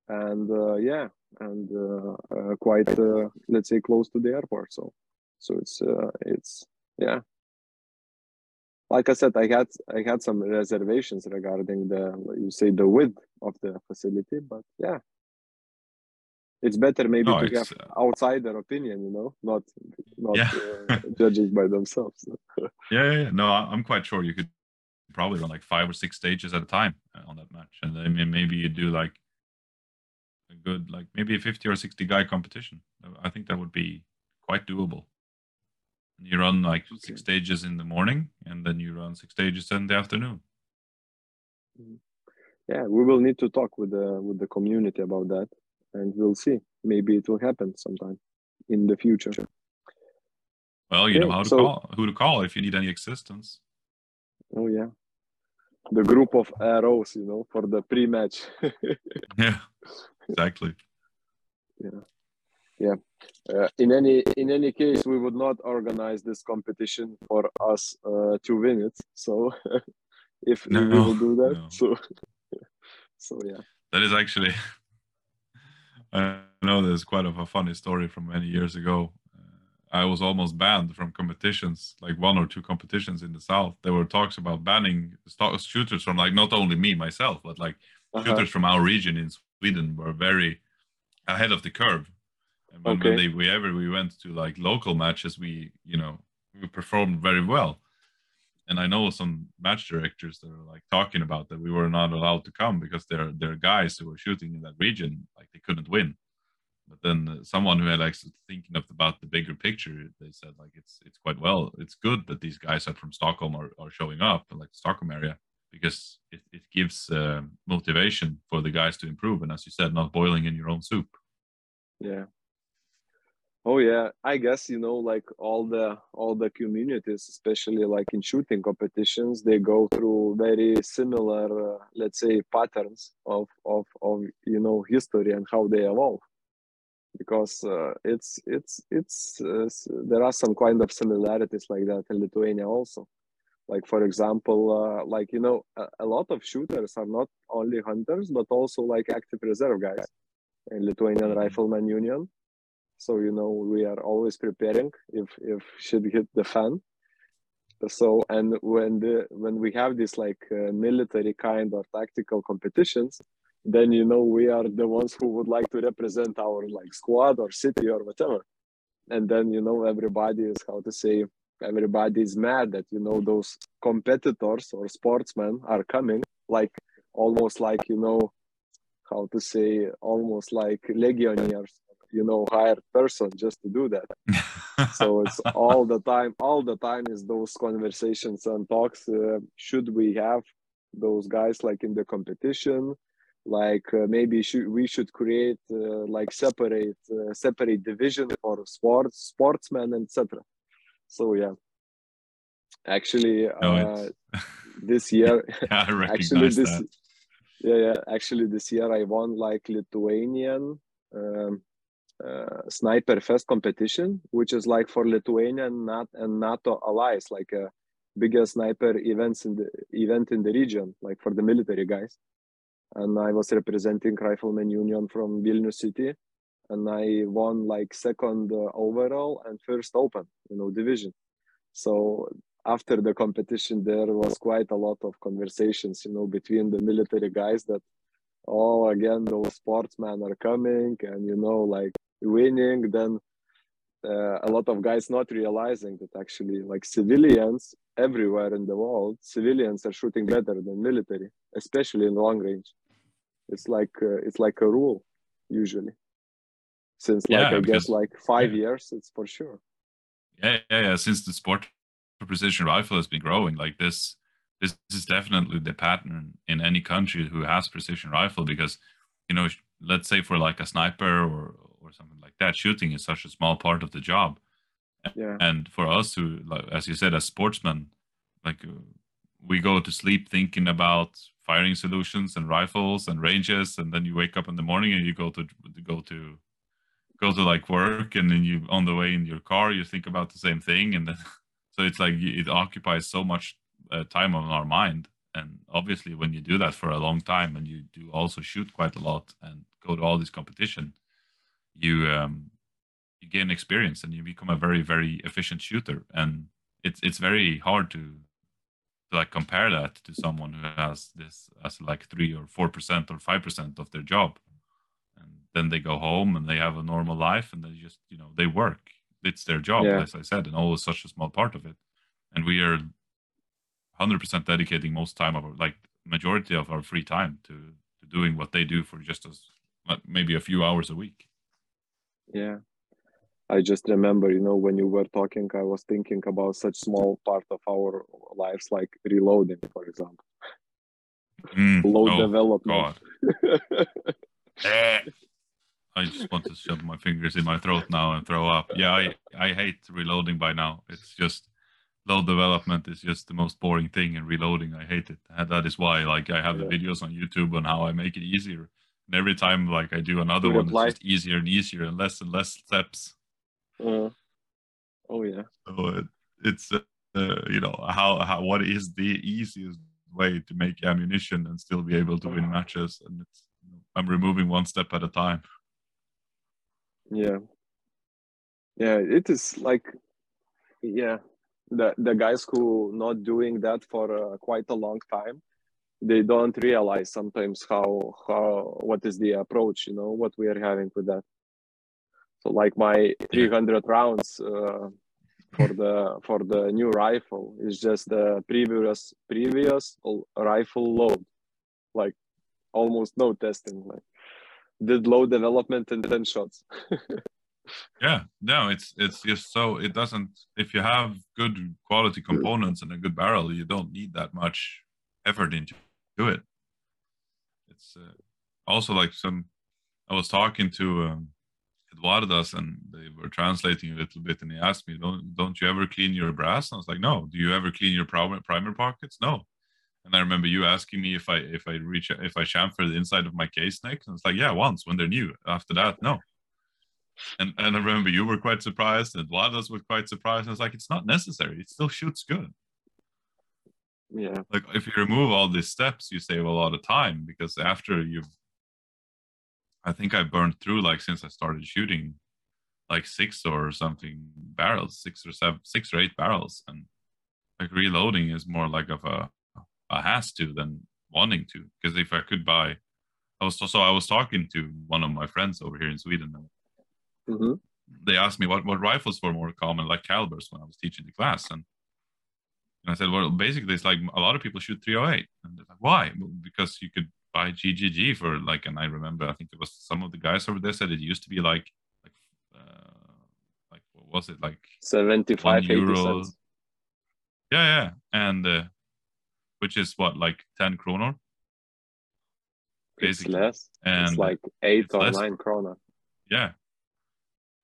and uh, yeah, and uh, uh, quite uh, let's say close to the airport. So so it's uh, it's yeah. Like I said, I had I had some reservations regarding the you say the width of the facility, but yeah, it's better maybe
No,
to have outsider opinion, you know, not not
Yeah.
uh, judging by themselves.
Yeah, yeah, yeah. No, I'm quite sure you could probably run like five or six stages at a time uh, on that match, and then maybe you do like a good, like maybe a 50 or 60 guy competition. Uh, I think that would be quite doable. And you run like
Okay.
six stages in the morning, and then you run six stages in the afternoon.
yeah, we will need to talk with the with the community about that, and we'll see. Maybe it will happen sometime in the future.
Well, you know how to
so-
call, who to call if you need any assistance.
Oh yeah, the group of arrows, you know, for the pre-match.
Yeah, exactly. Yeah, yeah.
Uh, in any in any case, we would not organize this competition for us uh, to win it. So if we will do that,
no.
so so yeah.
That is actually, I know there's quite of a funny story from many years ago. I was almost banned from competitions, like one or two competitions in the south. There were talks about banning shooters from like not only me myself, but like
Uh-huh.
shooters from our region in Sweden were very ahead of the curve. And when, when
Okay.
they we ever we went to like local matches, we you know we performed very well. And I know some match directors that are like talking about that we were not allowed to come because they're they're guys who were shooting in that region, like they couldn't win. But then someone who had like thinking of about the bigger picture, they said like it's it's quite well, it's good that these guys are from Stockholm are, are showing up, like Stockholm area, because it, it gives uh, motivation for the guys to improve. And as you said, not boiling in your own soup.
Yeah. Oh yeah, I guess you know like all the all the communities, especially like in shooting competitions, they go through very similar, uh, let's say, patterns of of of you know history and how they evolve. Because uh, it's it's it's uh, there are some kind of similarities like that in Lithuania also. Like for example, uh, like you know, a, a, lot of shooters are not only hunters but also like active reserve guys in Lithuanian mm-hmm. Rifleman Union. So you know, we are always preparing if if shit hit the fan. So and when the when we have this like uh, military kind or tactical competitions, then you know we are the ones who would like to represent our like squad or city or whatever. And then you know everybody is how to say everybody is mad that you know those competitors or sportsmen are coming like almost like you know how to say almost like legionnaires you know hired person just to do that. So it's all the time all the time is those conversations and talks uh, should we have those guys like in the competition like uh, maybe should, we should create uh, like separate uh, separate division for sports sportsmen etc so yeah. Actually uh, this year
yeah,
actually this
that.
yeah yeah. Actually this year i won like lithuanian um, uh, sniper fest competition which is like for lithuanian nat and nato allies like a biggest sniper events in the event in the region like for the military guys and I was representing Rifleman Union from Vilnius City, and I won like second uh, overall and first open, you know, division. So after the competition, there was quite a lot of conversations, you know, between the military guys that, oh, again, those sportsmen are coming, and you know, like winning. Then uh, a lot of guys not realizing that actually, like civilians everywhere in the world, civilians are shooting better than military, especially in long range it's like uh, it's like a rule usually since like yeah, i because, guess like five yeah. years it's for sure
yeah, yeah yeah since the sport for precision rifle has been growing like this this is definitely the pattern in any country who has precision rifle because you know let's say for like a sniper or or something like that shooting is such a small part of the job
yeah.
and for us who like, as you said as sportsmen like uh, we go to sleep thinking about firing solutions and rifles and ranges and then you wake up in the morning and you go to, go to go to like work and then you on the way in your car you think about the same thing and then so it's like it occupies so much uh, time on our mind. And obviously when you do that for a long time and you do also shoot quite a lot and go to all this competition you um you gain experience and you become a very very efficient shooter. And it's it's very hard to to like compare that to someone who has this as like three or four percent or five percent of their job. And then they go home and they have a normal life and they just you know they work. It's their job yeah. as i said and always such a small part of it. And we are 100% dedicating most time of our like majority of our free time to, to doing what they do for just as maybe a few hours a week.
Yeah I just remember, you know, when you were talking, I was thinking about such small part of our lives, like reloading, for example.
Mm,
Load oh, development.
Eh. I just want to shove my fingers in my throat now and throw up. Yeah, I, I hate reloading by now. It's just load development is just the most boring thing and reloading. I hate it. And that is why like I have yeah. the videos on YouTube on how I make it easier. And every time like I do another one, it's just easier and easier and less and less steps.
Uh, oh yeah.
So it, it's uh, you know how how what is the easiest way to make ammunition and still be able to win matches, and it's I'm removing one step at a time.
Yeah. Yeah, it is like, yeah, the the guys who not doing that for uh, quite a long time, they don't realize sometimes how how what is the approach, you know, what we are having with that. So like my 300 rounds uh, for the for the new rifle is just the previous previous rifle load, like almost no testing. Like did load development in 10 shots.
yeah, no, it's it's just so it doesn't. If you have good quality components and a good barrel, you don't need that much effort into it. It's uh, also like some. I was talking to. Um, Eduardas and they were translating a little bit and he asked me, don't, don't you ever clean your brass? And I was like, no. Do you ever clean your primer, primer pockets? No. And I remember you asking me if I if I reach if I chamfer the inside of my case neck. And it's like, yeah, once when they're new. After that, no. And and I remember you were quite surprised, and Vladas was quite surprised. And I was like, it's not necessary. It still shoots good.
yeah
like if you remove all these steps you save a lot of time because after you've i think i burned through like since i started shooting like six or something barrels six or seven six or eight barrels and like reloading is more like of a a has to than wanting to because if i could buy i was so i was talking to one of my friends over here in sweden and
hmm
they asked me what, what rifles were more common like calibers when i was teaching the class and and I said, well, basically, it's like a lot of people shoot 308. And they're like, why? Well, because you could buy GGG for like, and I remember, I think it was some of the guys over there said it used to be like, like, uh, like what was it like? seventy
five
euro. Yeah, yeah, and uh, which is what like 10 kroner,
it's
basically.
less
and
it's like eight
it's
or
less.
nine krona
yeah.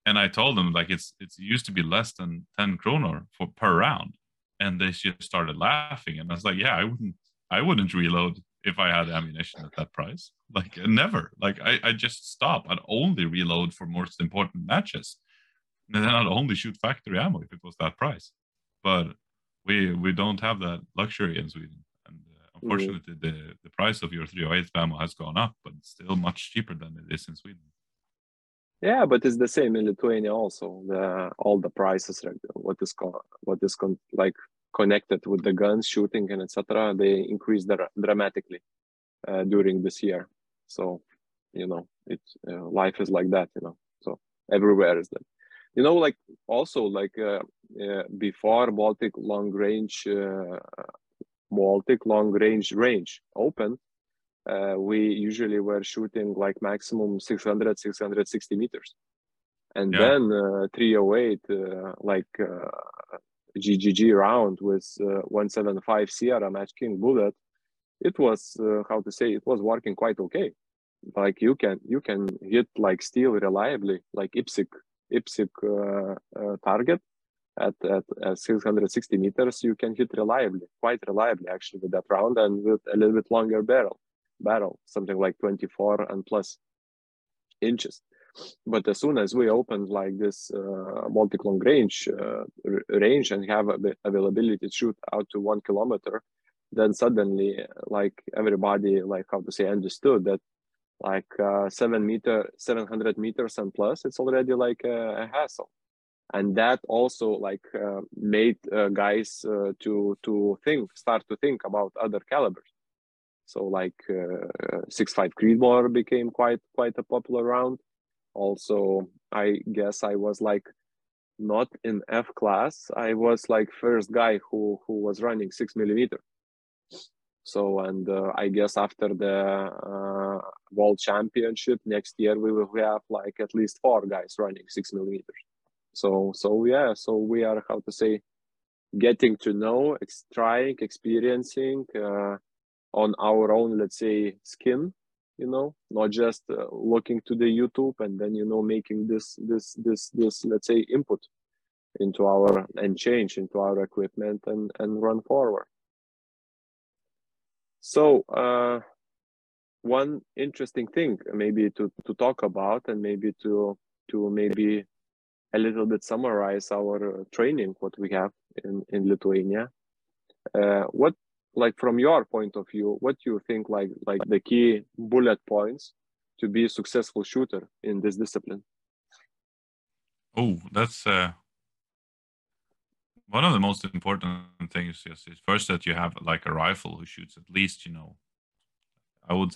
And I told them like it's it's used to be less than 10 kroner for per round, and they just started laughing, and I was like, yeah, I wouldn't I wouldn't reload if I had ammunition at that price. Like never. Like I, I just stop. I'd only reload for most important matches. And then I'd only shoot factory ammo if it was that price. But we we don't have that luxury in Sweden. And uh, unfortunately the, the price of your 308 ammo has gone up, but it's still much cheaper than it is in Sweden.
yeah but it's the same in lithuania also the all the prices like what is called, what is con- like connected with the guns shooting and etc they increased dra- dramatically uh, during this year. So you know it uh, life is like that you know so everywhere is that. You know like also like uh, uh, before baltic long range uh, baltic long range range open, uh, we usually were shooting like maximum 600 660 meters. And
Yeah.
then uh, 308 uh, like uh, ggg round with uh, 175 sierra match king bullet it was uh, how to say it was working quite okay. Like you can you can hit like steel reliably like IPSC IPSC uh, target at, at at 660 meters you can hit reliably quite reliably actually with that round and with a little bit longer barrel barrel something like 24 and plus inches but as soon as we opened like this uh, multi long range uh, range and have availability to shoot out to one kilometer then suddenly like everybody like how to say understood that like uh, seven meter 700 meters and plus it's already like a, a hassle. And that also like uh, made uh, guys uh, to to think start to think about other calibers. So like uh, 6.5 creedmoor became quite quite a popular round also i guess i was like not in f class. I was like first guy who who was running six millimeter. So and uh, i guess after the uh, world championship next year we will have like at least four guys running six millimeters. So so yeah so we are how to say getting to know ex- trying experiencing uh, on our own let's say skin you know not just uh, looking to the youtube and then you know making this this this this let's say input into our and change into our equipment and and run forward. So uh one interesting thing maybe to to talk about and maybe to to maybe a little bit summarize our uh, training what we have in in lithuania. Uh, what like from your point of view what do you think like like the key bullet points to be a successful shooter in this discipline
Oh, that's uh, one of the most important things. Yes, is first that you have like a rifle who shoots at least, you know, I would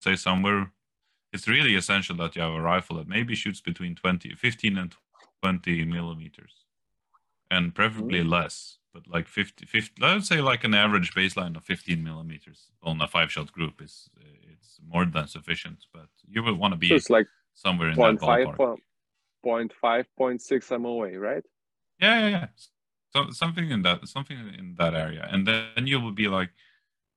say somewhere. It's really essential that you have a rifle that maybe shoots between 20, 15 and 20 millimeters, and preferably less. But like 50, 50, let's say like an average baseline of 15 millimeters on a five-shot group is uh, it's more than sufficient. But you will want to be
so it's like
somewhere in
0.
that
0.5
ballpark.
po- 0.5 0.6 moa right
Yeah, yeah, yeah. So, something in that, something in that area, and then you will be like,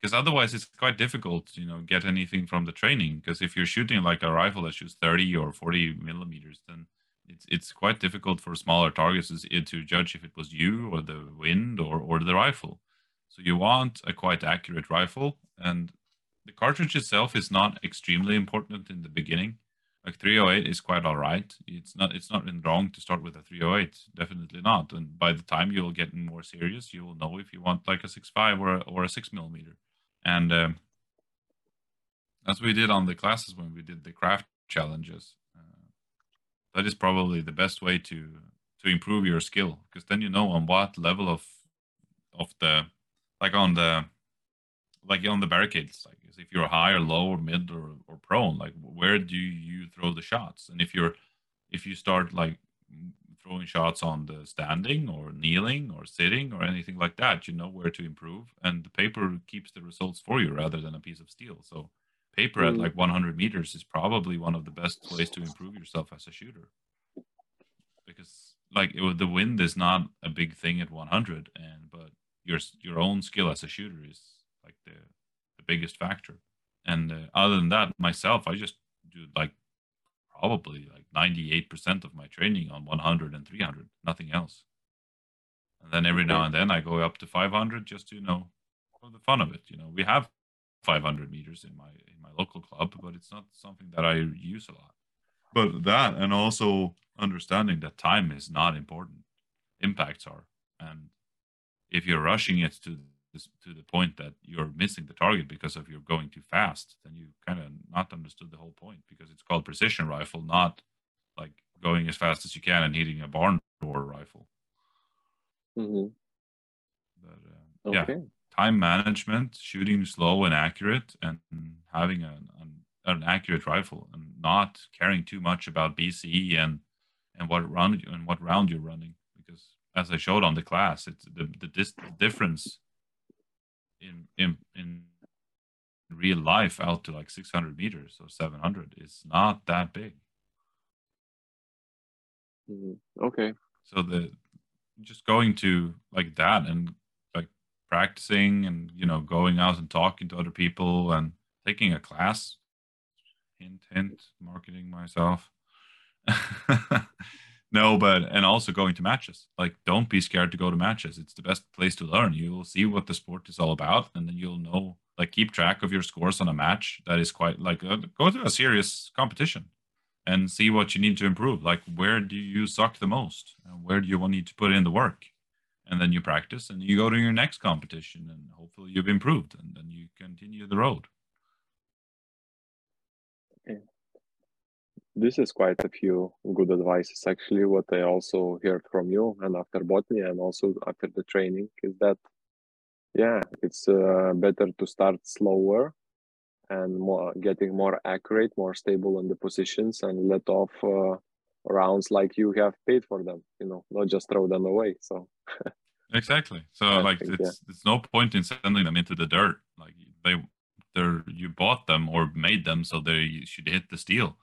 because otherwise it's quite difficult, you know, get anything from the training. Because if you're shooting like a rifle that shoots 30 or 40 millimeters, then it's it's quite difficult for smaller targets to, to judge if it was you or the wind or or the rifle. So you want a quite accurate rifle, and the cartridge itself is not extremely important in the beginning. Like 308 is quite all right. It's not it's not wrong to start with a 308. Definitely not. And by the time you'll get more serious, you will know if you want like a 6.5 or a, or a six millimeter. And um, as we did on the classes when we did the craft challenges, that is probably the best way to to improve your skill because then you know on what level of of the like on the like on the barricades like if you're high or low or mid or, or prone like where do you throw the shots? And if you're if you start like throwing shots on the standing or kneeling or sitting or anything like that you know where to improve and the paper keeps the results for you rather than a piece of steel. So paper mm. at like 100 meters is probably one of the best ways to improve yourself as a shooter because like it, the wind is not a big thing at 100 and but your your own skill as a shooter is like the the biggest factor. And uh, other than that, myself, I just do like probably like 98% of my training on 100 and 300, nothing else. And then every now and then I go up to 500 just to, you know, for the fun of it. You know, we have 500 meters in my in my local club, but it's not something that I use a lot. But that and also understanding that time is not important, impacts are. And if you're rushing it to this, to the point that you're missing the target because of you're going too fast, then you kind of not understood the whole point because it's called precision rifle, not like going as fast as you can and hitting a barn door rifle.
Mm-hmm.
But uh, okay. yeah, time management, shooting slow and accurate, and having an, an, an accurate rifle, and not caring too much about BCE and and what round you and what round you're running because as I showed on the class, it's the the, dis- the difference in in in real life out to like 600 meters or 700 is not that big.
Mm-hmm. Okay.
So the just going to like that and practicing and you know going out and talking to other people and taking a class. Hint, hint, marketing myself. no, but and also going to matches. Like, don't be scared to go to matches. It's the best place to learn. You will see what the sport is all about, and then you'll know. Like, keep track of your scores on a match. That is quite like uh, go to a serious competition and see what you need to improve. Like, where do you suck the most? And where do you want need to put in the work? And then you practice, and you go to your next competition, and hopefully you've improved, and then you continue the road.
this is quite a few good advices actually what i also heard from you and after botany and also after the training is that yeah it's uh, better to start slower and more getting more accurate more stable in the positions and let off uh, rounds like you have paid for them you know not just throw them away so.
Exactly. So I like think, it's yeah. no point in sending them into the dirt. Like they they're you bought them or made them so they should hit the steel.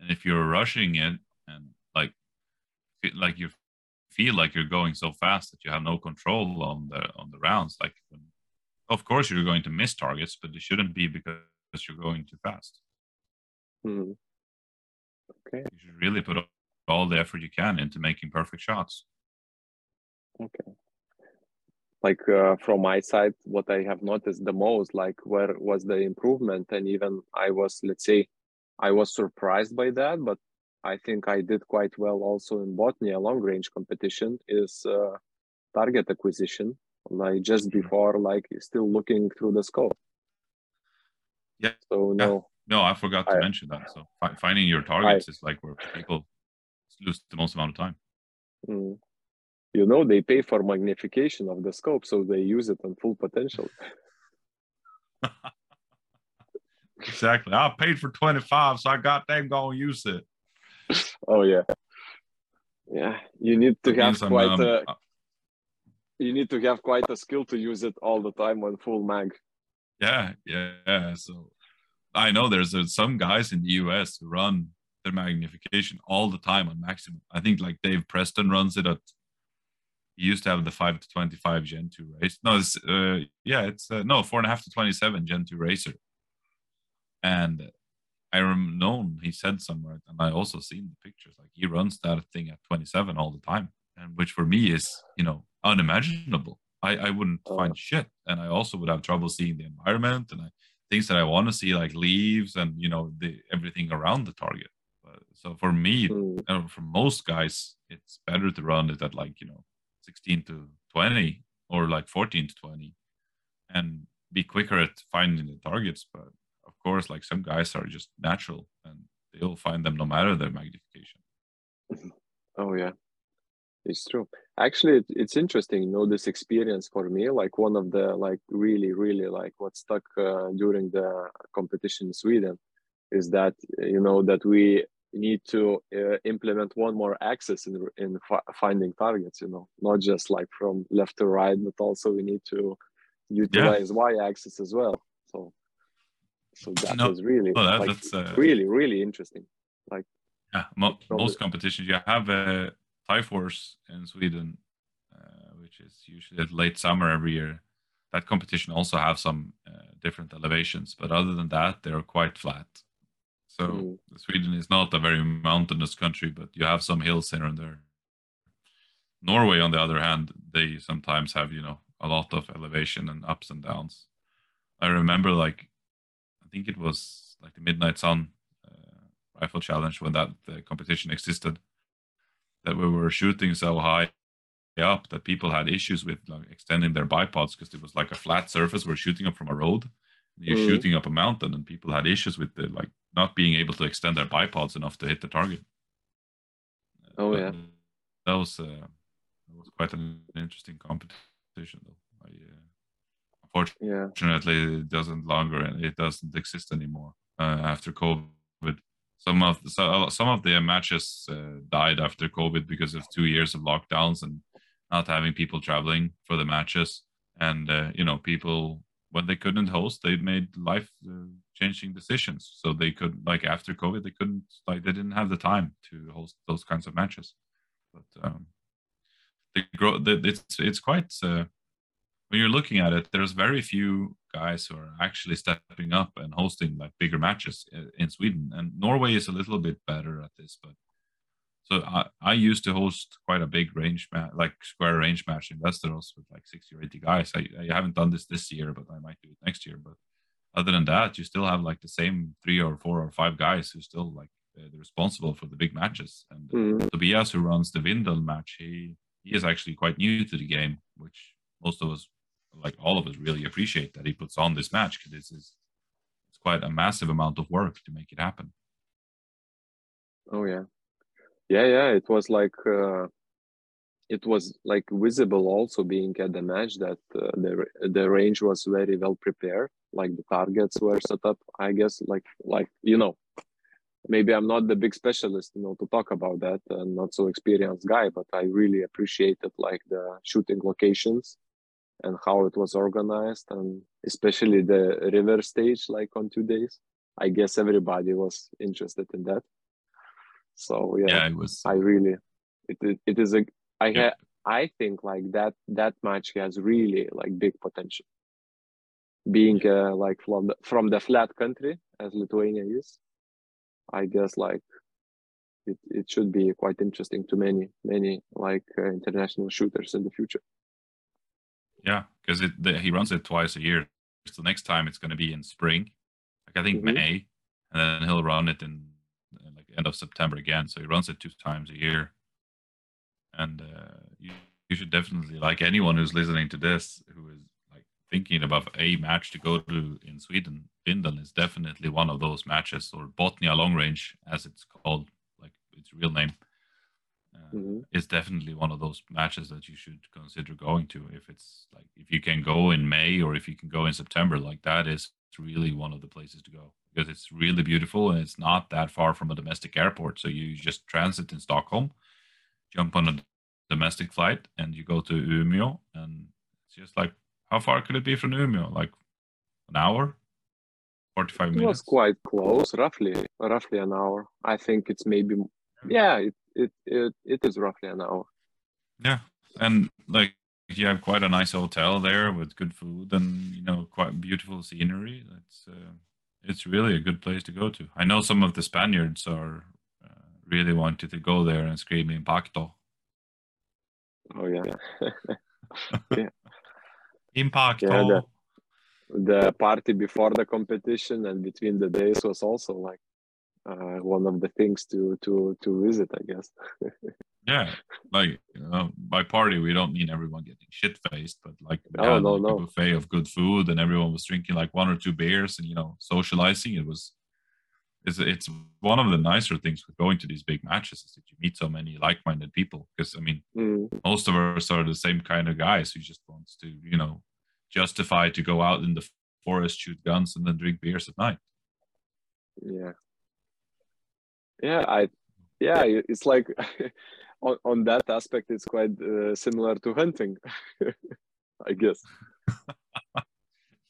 And if you're rushing it and like like you feel like you're going so fast that you have no control on the on the rounds like of course you're going to miss targets but it shouldn't be because you're going too fast.
Mm-hmm. okay.
You should really put all the effort you can into making perfect shots
okay like uh, from my side what i have noticed the most like where was the improvement and even i was let's say I was surprised by that, but I think I did quite well also in botany. A long range competition is uh, target acquisition, like just mm-hmm. before, like still looking through the scope.
Yeah.
So no. Yeah.
No, I forgot to I, mention that. So finding your targets I, is like where people lose the most amount of time.
Mm. You know, they pay for magnification of the scope, so they use it on full potential.
Exactly. I paid for 25, so I got them going to use it.
Oh yeah. Yeah. You need to have quite um, a uh, you need to have quite a skill to use it all the time on full mag.
Yeah, yeah. So I know there's uh, some guys in the US who run their magnification all the time on maximum. I think like Dave Preston runs it at he used to have the 5 to 25 gen 2 race no it's uh yeah it's uh, no four and a half to 27 gen 2 Razor and I am known he said somewhere, and I also seen the pictures. Like he runs that thing at 27 all the time, and which for me is you know unimaginable. I I wouldn't oh. find shit, and I also would have trouble seeing the environment and I, things that I want to see like leaves and you know the everything around the target. So for me,
Mm.
uh, for most guys, it's better to run it at like you know 16 to 20 or like 14 to 20, and be quicker at finding the targets. But of course, like some guys are just natural, and they'll find them no matter their magnification.
Oh yeah, it's true. Actually, it, it's interesting. You know, this experience for me, like one of the like really, really like what stuck uh, during the competition in Sweden, is that you know that we need to uh, implement one more axis in in fi- finding targets. You know, not just like from left to right, but also we need to utilize y-axis as well. So, so that
No,
was really
that,
like
that's uh,
really, really interesting.
like Yeah, mo- most competitions you have a Thai Force in Sweden, uh, which is usually at late summer every year. That competition also have some uh, different elevations, but other than that, they're quite flat. So
Mm.
Sweden is not a very mountainous country, but you have some hills here and there. Norway, on the other hand, they sometimes have you know a lot of elevation and ups and downs. I remember like I think it was like the Midnight Sun uh, rifle challenge when that uh, competition existed that we were shooting so high up that people had issues with like, extending their bipods because it was like a flat surface we're shooting up from a road you're
Mhm.
shooting up a mountain and people had issues with the like not being able to extend their bipods enough to hit the target
Oh,
But
yeah.
that was uh, that was quite an interesting competition though I, uh, unfortunately
Yeah.
it doesn't longer and it doesn't exist anymore uh, after covid some of the, so, some of the matches uh, died after covid because of two years of lockdowns and not having people traveling for the matches and uh, you know people when they couldn't host they made life uh, changing decisions so they could like after covid they couldn't like they didn't have the time to host those kinds of matches but um they grow the, it's it's quite uh, when you're looking at it, there's very few guys who are actually stepping up and hosting like bigger matches in Sweden, and Norway is a little bit better at this. But so I, I used to host quite a big range like square range match in Västerås with like sixty or eighty guys. I, I haven't done this this year, but I might do it next year. But other than that, you still have like the same three or four or five guys who still like uh, responsible for the big matches. And
Mhm.
Tobias, who runs the Vindel match, he he is actually quite new to the game, which most of us, like all of us, really appreciate that he puts on this match because this is it's quite a massive amount of work to make it happen.
Oh yeah, yeah, yeah. It was like uh, it was like visible also being at the match that uh, the the range was very well prepared. Like the targets were set up. I guess like like you know, maybe I'm not the big specialist, you know, to talk about that and not so experienced guy, but I really appreciated like the shooting locations and how it was organized and especially the river stage like on two days. I guess everybody was interested in that. So yeah,
Yeah, it was.
I really it it, it is a I
Yeah.
ha, I think like that that match has really like big potential. Being uh, like from the, from the flat country as Lithuania is, I guess like it, it should be quite interesting to many many like uh, international shooters in the future.
Yeah, because it the, he runs it twice a year. So next time it's going to be in spring, like I think
Mhm.
May, and then he'll run it in uh, like end of September again. So he runs it two times a year. And uh, you you should definitely like anyone who's listening to this who is thinking about a match to go to in Sweden. Vindeln is definitely one of those matches, or Botnia Long Range as it's called, like its real name. Uh,
Mhm.
is definitely one of those matches that you should consider going to if it's like if you can go in May or if you can go in September like that is really one of the places to go because it's really beautiful and it's not that far from a domestic airport so you just transit in Stockholm jump on a domestic flight and you go to Umeå and it's just like how far could it be from Umeå like an hour 45 minutes?
It was quite close, roughly roughly an hour. I think it's maybe yeah, it it it, it is roughly an hour.
Yeah, and like you have quite a nice hotel there with good food and you know quite beautiful scenery. It's uh, it's really a good place to go to. I know some of the Spaniards are uh, really wanted to go there and scream "Impacto,
Oh yeah yeah.
Impacto."
Yeah, the- the party before the competition and between the days was also like uh, one of the things to to to visit, I guess.
yeah, like uh, by party we don't mean everyone getting shit faced, but like we
No,
had
no,
like,
no.
a buffet of good food and everyone was drinking like one or two beers and you know socializing. It was it's it's one of the nicer things with going to these big matches is that you meet so many like-minded people because I mean
Mm,
most of us are the same kind of guys who just wants to you know justify to go out in the forest shoot guns and then drink beers at night
yeah, yeah. I yeah. It's like on on that aspect, it's quite uh, similar to hunting, I guess.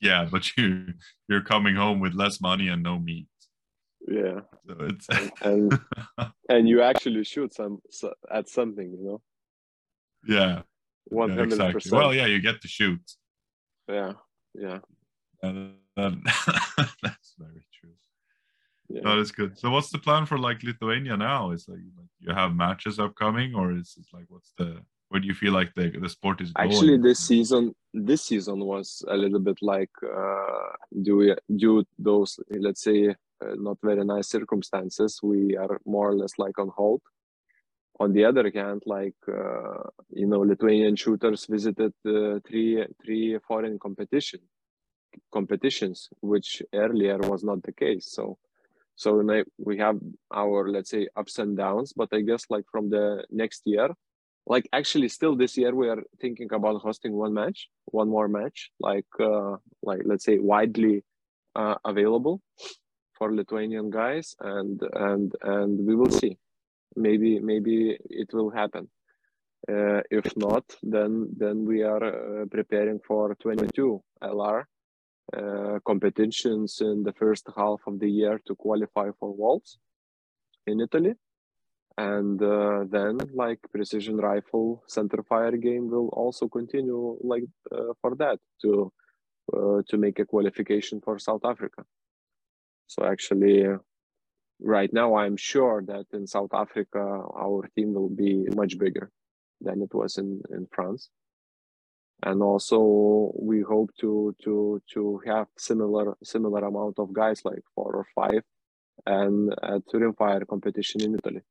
yeah but you you're coming home with less money and no meat
Yeah,
so it's
and and you actually shoot some at something, you know,
yeah,
one
yeah,
hundred
exactly.
percent.
well yeah you get to shoot.
Yeah, yeah,
and that's very true.
Yeah.
that is good. So what's the plan for like lithuania now? Is like, like you have matches upcoming or is it like what's the where do you feel like the the sport is going?
Actually, this season, this season was a little bit like uh, due due those let's say not very nice circumstances. We are more or less like on hold. On the other hand, like uh, you know, Lithuanian shooters visited uh, three three foreign competition competitions, which earlier was not the case. So, so we have our let's say ups and downs. But I guess like from the next year, like actually still this year we are thinking about hosting one match one more match like uh like let's say widely uh, available for lithuanian guys and and and we will see. Maybe maybe it will happen. Uh, if not then then we are uh, preparing for 22 lr uh, competitions in the first half of the year to qualify for worlds in italy. And uh, then like precision rifle center fire game will also continue like uh, for that to uh, to make a qualification for south africa so actually right now i'm sure that in south africa our team will be much bigger than it was in in france and also we hope to to to have similar similar amount of guys like four or five and at fire competition in italy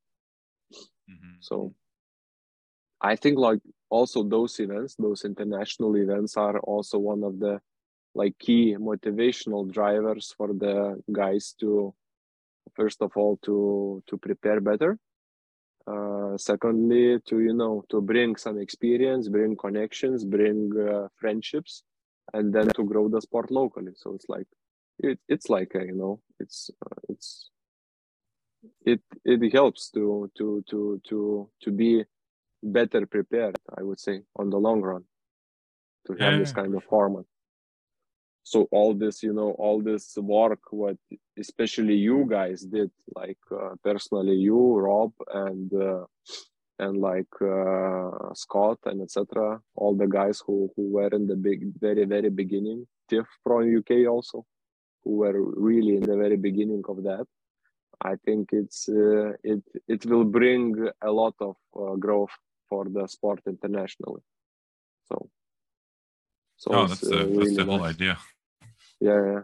Mhm.
so I think like also those events, those international events are also one of the like key motivational drivers for the guys to first of all to to prepare better. Uh, secondly, to you know to bring some experience, bring connections, bring uh, friendships, and then to grow the sport locally. So it's like it, it's like a, you know it's uh, it's it it helps to to to to to be better prepared i would say on the long run to have this kind of format so all this you know all this work what especially you guys did like uh, personally you rob and uh, and like uh, scott and etc all the guys who who were in the big very very beginning tiff from uk also who were really in the very beginning of that I think it's uh, it it will bring a lot of uh, growth for the sport internationally. So, so
oh that's
uh,
the that's
really
the whole
nice.
idea
Yeah, yeah.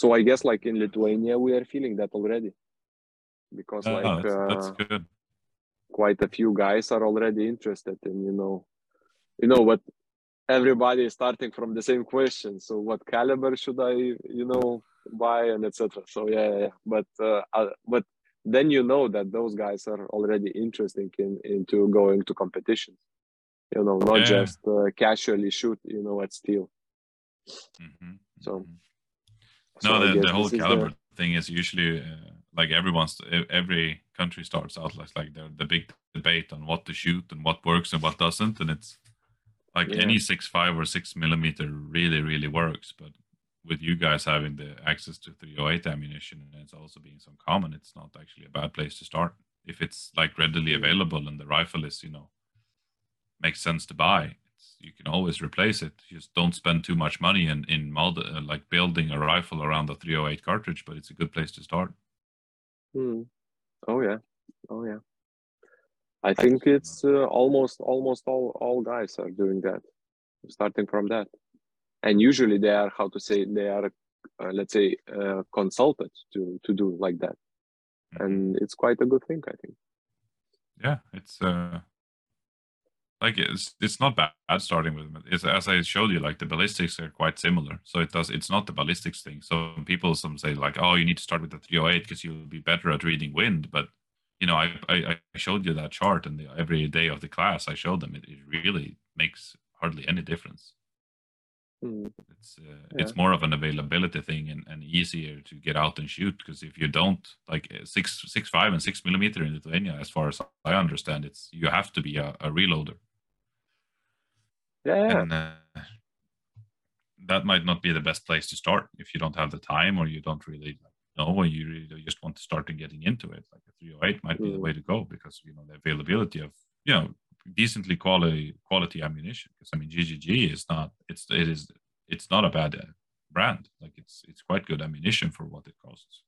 So I guess like in Lithuania we are feeling that already, because
oh,
like
that's, that's
uh,
good
quite a few guys are already interested in you know, you know what everybody is starting from the same question. So what caliber should I you know buy and etc. So yeah, yeah, yeah. but uh, uh, but then you know that those guys are already interested in into going to competitions. You know, not
Yeah.
just uh, casually shoot. You know, at steel.
Mhm,
So-
mhm.
So
no
I
the, the whole caliber thing is usually uh, like everyone's every country starts out like like the, the big debate on what to shoot and what works and what doesn't and it's like
Yeah.
any six five or six millimeter really really works but with you guys having the access to 308 ammunition and it's also being so common it's not actually a bad place to start if it's like readily available and the rifle is you know makes sense to buy you can always replace it. Just don't spend too much money in in mod, uh, like building a rifle around the 308 cartridge but it's a good place to start.
Hmm. Oh yeah, oh yeah. I think it's uh, almost almost all all guys are doing that, starting from that, and usually they are how to say they are uh, let's say uh, consulted to to do like that.
Mm-hmm.
and it's quite a good thing i think.
Yeah it's uh like it's it's not bad starting with it. It's as I showed you, like the ballistics are quite similar. So it does. It's not the ballistics thing. So people some say like, oh, you need to start with the 308 because you'll be better at reading wind. But you know, I I, I showed you that chart, and the, every day of the class, I showed them it, it really makes hardly any difference.
Mm.
It's uh, it's more of an availability thing and, and easier to get out and shoot because if you don't like uh, six six five and six millimeter in Lithuania, as far as I understand, it's you have to be a, a reloader.
Yeah.
And uh, that might not be the best place to start if you don't have the time or you don't really know or you really just want to start and getting into it. Like a 308 might be the
Mm.
way to go because you know the availability of you know decently quality quality ammunition. Because I mean GGG is not it's it is it's not a bad uh, brand. Like it's it's quite good ammunition for what it costs.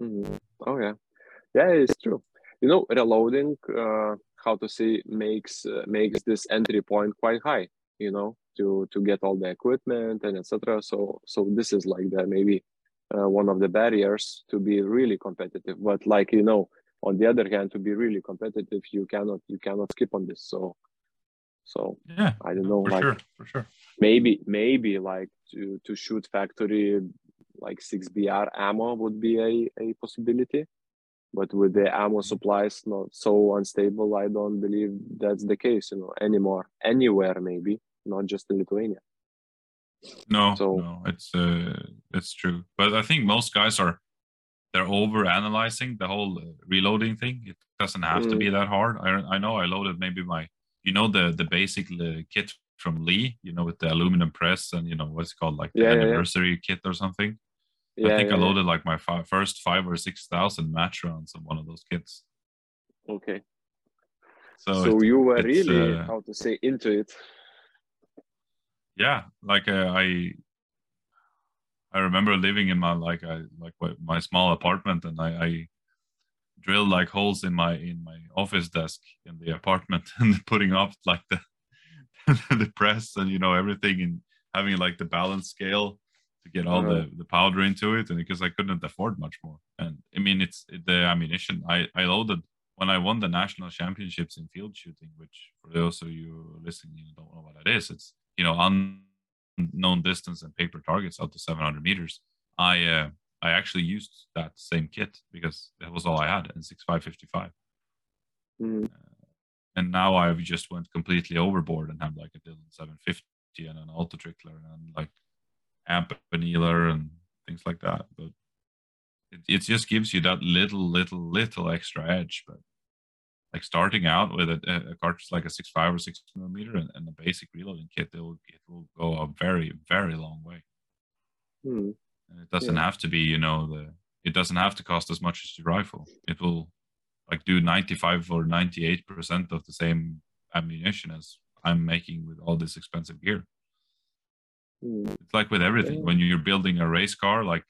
Mhm. Oh yeah, yeah, it's true. You know, reloading, uh, how to say, makes uh, makes this entry point quite high. You know, to to get all the equipment and etc. So so this is like the maybe uh, one of the barriers to be really competitive. But like you know, on the other hand, to be really competitive, you cannot you cannot skip on this. So so
Yeah,
I don't know,
for
like
sure, for sure.
maybe maybe like to to shoot factory like 6br ammo would be a, a possibility but with the ammo supplies not so unstable i don't believe that's the case you know anymore anywhere maybe not just in lithuania
No,
So-
no, it's uh, it's true. But I think most guys are they're over analyzing the whole uh, reloading thing. It doesn't have to
Mm.
be that hard. I I know I loaded maybe my you know the the basic uh, kit from Lee, you know, with the aluminum press and you know what's it called like the
Yeah, yeah, yeah.
anniversary kit or something.
Yeah
I think
yeah,
I loaded like my fi- first five or six thousand match rounds on one of those kits.
okay.
So,
so
it-
you were really
uh,
how to say into it.
Yeah like uh, i i remember living in my like i like my small apartment and i i drilled like holes in my in my office desk in the apartment and putting up like the the press and you know everything and having like the balance scale to get all
Uh-huh.
the the powder into it and because i couldn't afford much more. And i mean it's the ammunition i i loaded when i won the national championships in field shooting which for those of you listening you don't know what that is it's you know unknown distance and paper targets up to 700 meters. I uh, i actually used that same kit because that was all i had in 6555
Mm,
and now I've just went completely overboard and have like a Dillon 750 and an Auto Trickler and like amp annealer and things like that. But it, it just gives you that little, little, little extra edge. But like starting out with a, a cartridge like a six five or six millimeter and, and a basic reloading kit, it will it will go a very, very long way.
mm,
And it doesn't
Yeah.
have to be, you know, the it doesn't have to cost as much as your rifle. It will like do 95 or 98 percent of the same ammunition as I'm making with all this expensive gear. It's like with everything. When you're building a race car, like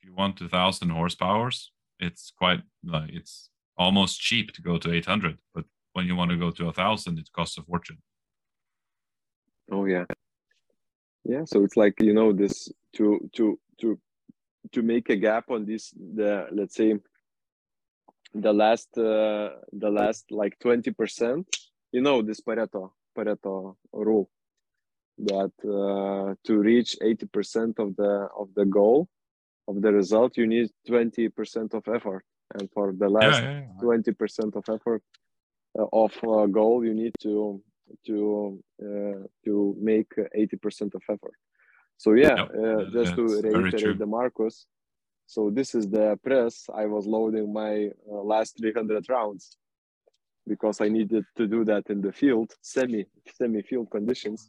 if you want 2000 horsepowers, it's quite like it's almost cheap to go to 800. But when you want to go to a thousand, it costs a fortune.
Oh yeah. Yeah, so it's like, you know, this to to to to make a gap on this the let's say the last uh the last like 20%, you know, this Pareto Pareto rule that uh to reach 80% of the of the goal of the result you need 20% of effort and for the last
yeah, yeah, yeah.
twenty percent of effort uh, of uh, goal you need to to uh, to make eighty percent of effort. So yeah, uh, just to reiterate the Marcus. So this is the press. I was loading my uh, last three hundred rounds because I needed to do that in the field, semi semi field conditions.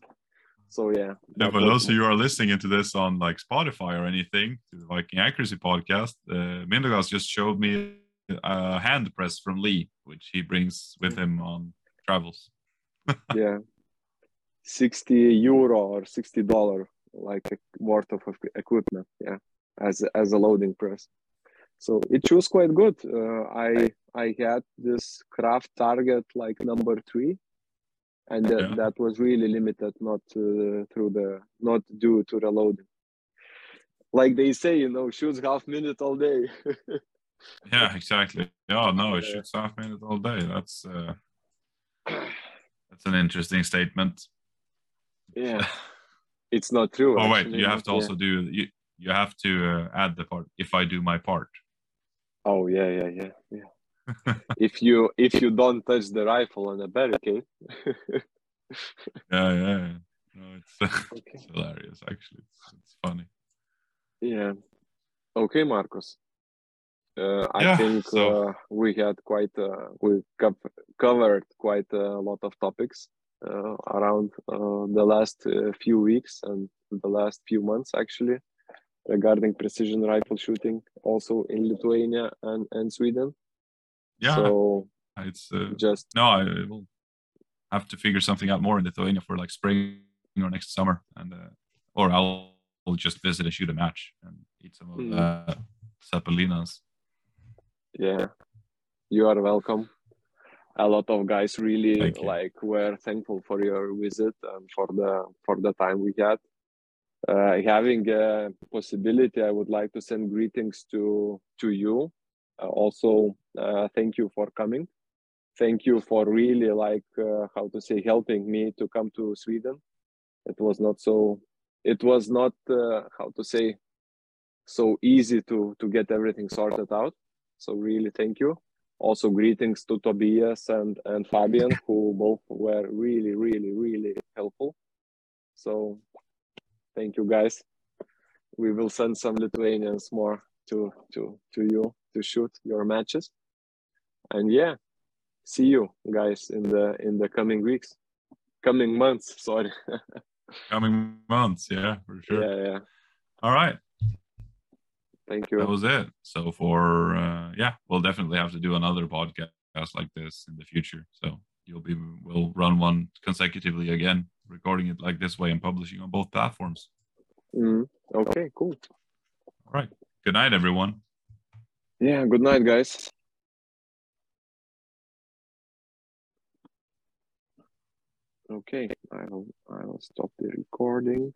So yeah.
Yeah, for those of you who are listening into this on like Spotify or anything, to the Viking Accuracy podcast, uh, Mindaugas just showed me a hand press from Lee, which he brings with him on travels.
yeah. 60 euro or 60 dollar like worth of equipment yeah as as a loading press. So it was quite good. Uh, i i had this craft target like number three and that,
Yeah.
that was really limited not uh, through the not due to reloading like they say, you know, shoots half minute all day.
yeah, exactly. Yeah, no, it shoots half minute all day. That's uh, that's an interesting statement.
yeah, it's not true.
Oh wait, you have to
yeah.
also do you you have to uh, add the part if I do my part.
Oh yeah, yeah, yeah, yeah. if you if you don't touch the rifle on a barricade,
Yeah, yeah. yeah. No, it's,
okay.
it's hilarious. Actually, it's, it's funny.
Yeah. Okay, Marcos. Uh, I
Yeah,
think
so-
uh, we had quite uh, we cov- covered quite a lot of topics uh, around uh, the last uh, few weeks and the last few months actually regarding precision rifle shooting also in Lithuania and, and Sweden.
Yeah,
So
it's uh,
just
no, I will have to figure something out more in Lithuania for like spring or next summer, and uh, or I'll, I'll just visit and shoot a match and eat some of the Cepelinas.
yeah. You are welcome. A lot of guys really like were thankful for your visit and for the for the time we had. Uh, having a possibility i would like to send greetings to to you. uh, also uh, thank you for coming thank you for really like uh, how to say helping me to come to sweden it was not so it was not uh, how to say so easy to to get everything sorted out so really thank you. Also greetings to Tobias and, and Fabian, who both were really, really, really helpful. So thank you guys. We will send some Lithuanians more to to to you to shoot your matches. And yeah, see you guys in the in the coming weeks. Coming months, sorry.
Coming months, yeah, for sure.
Yeah, yeah.
All right,
Thank you.
that was it. So for uh, yeah, we'll definitely have to do another podcast like this in the future. So you'll be we'll run one consecutively again, recording it like this way and publishing on both platforms.
Mhm. Okay, cool.
All right. Good night, everyone.
Yeah, good night guys. Okay, I will I will stop the recording.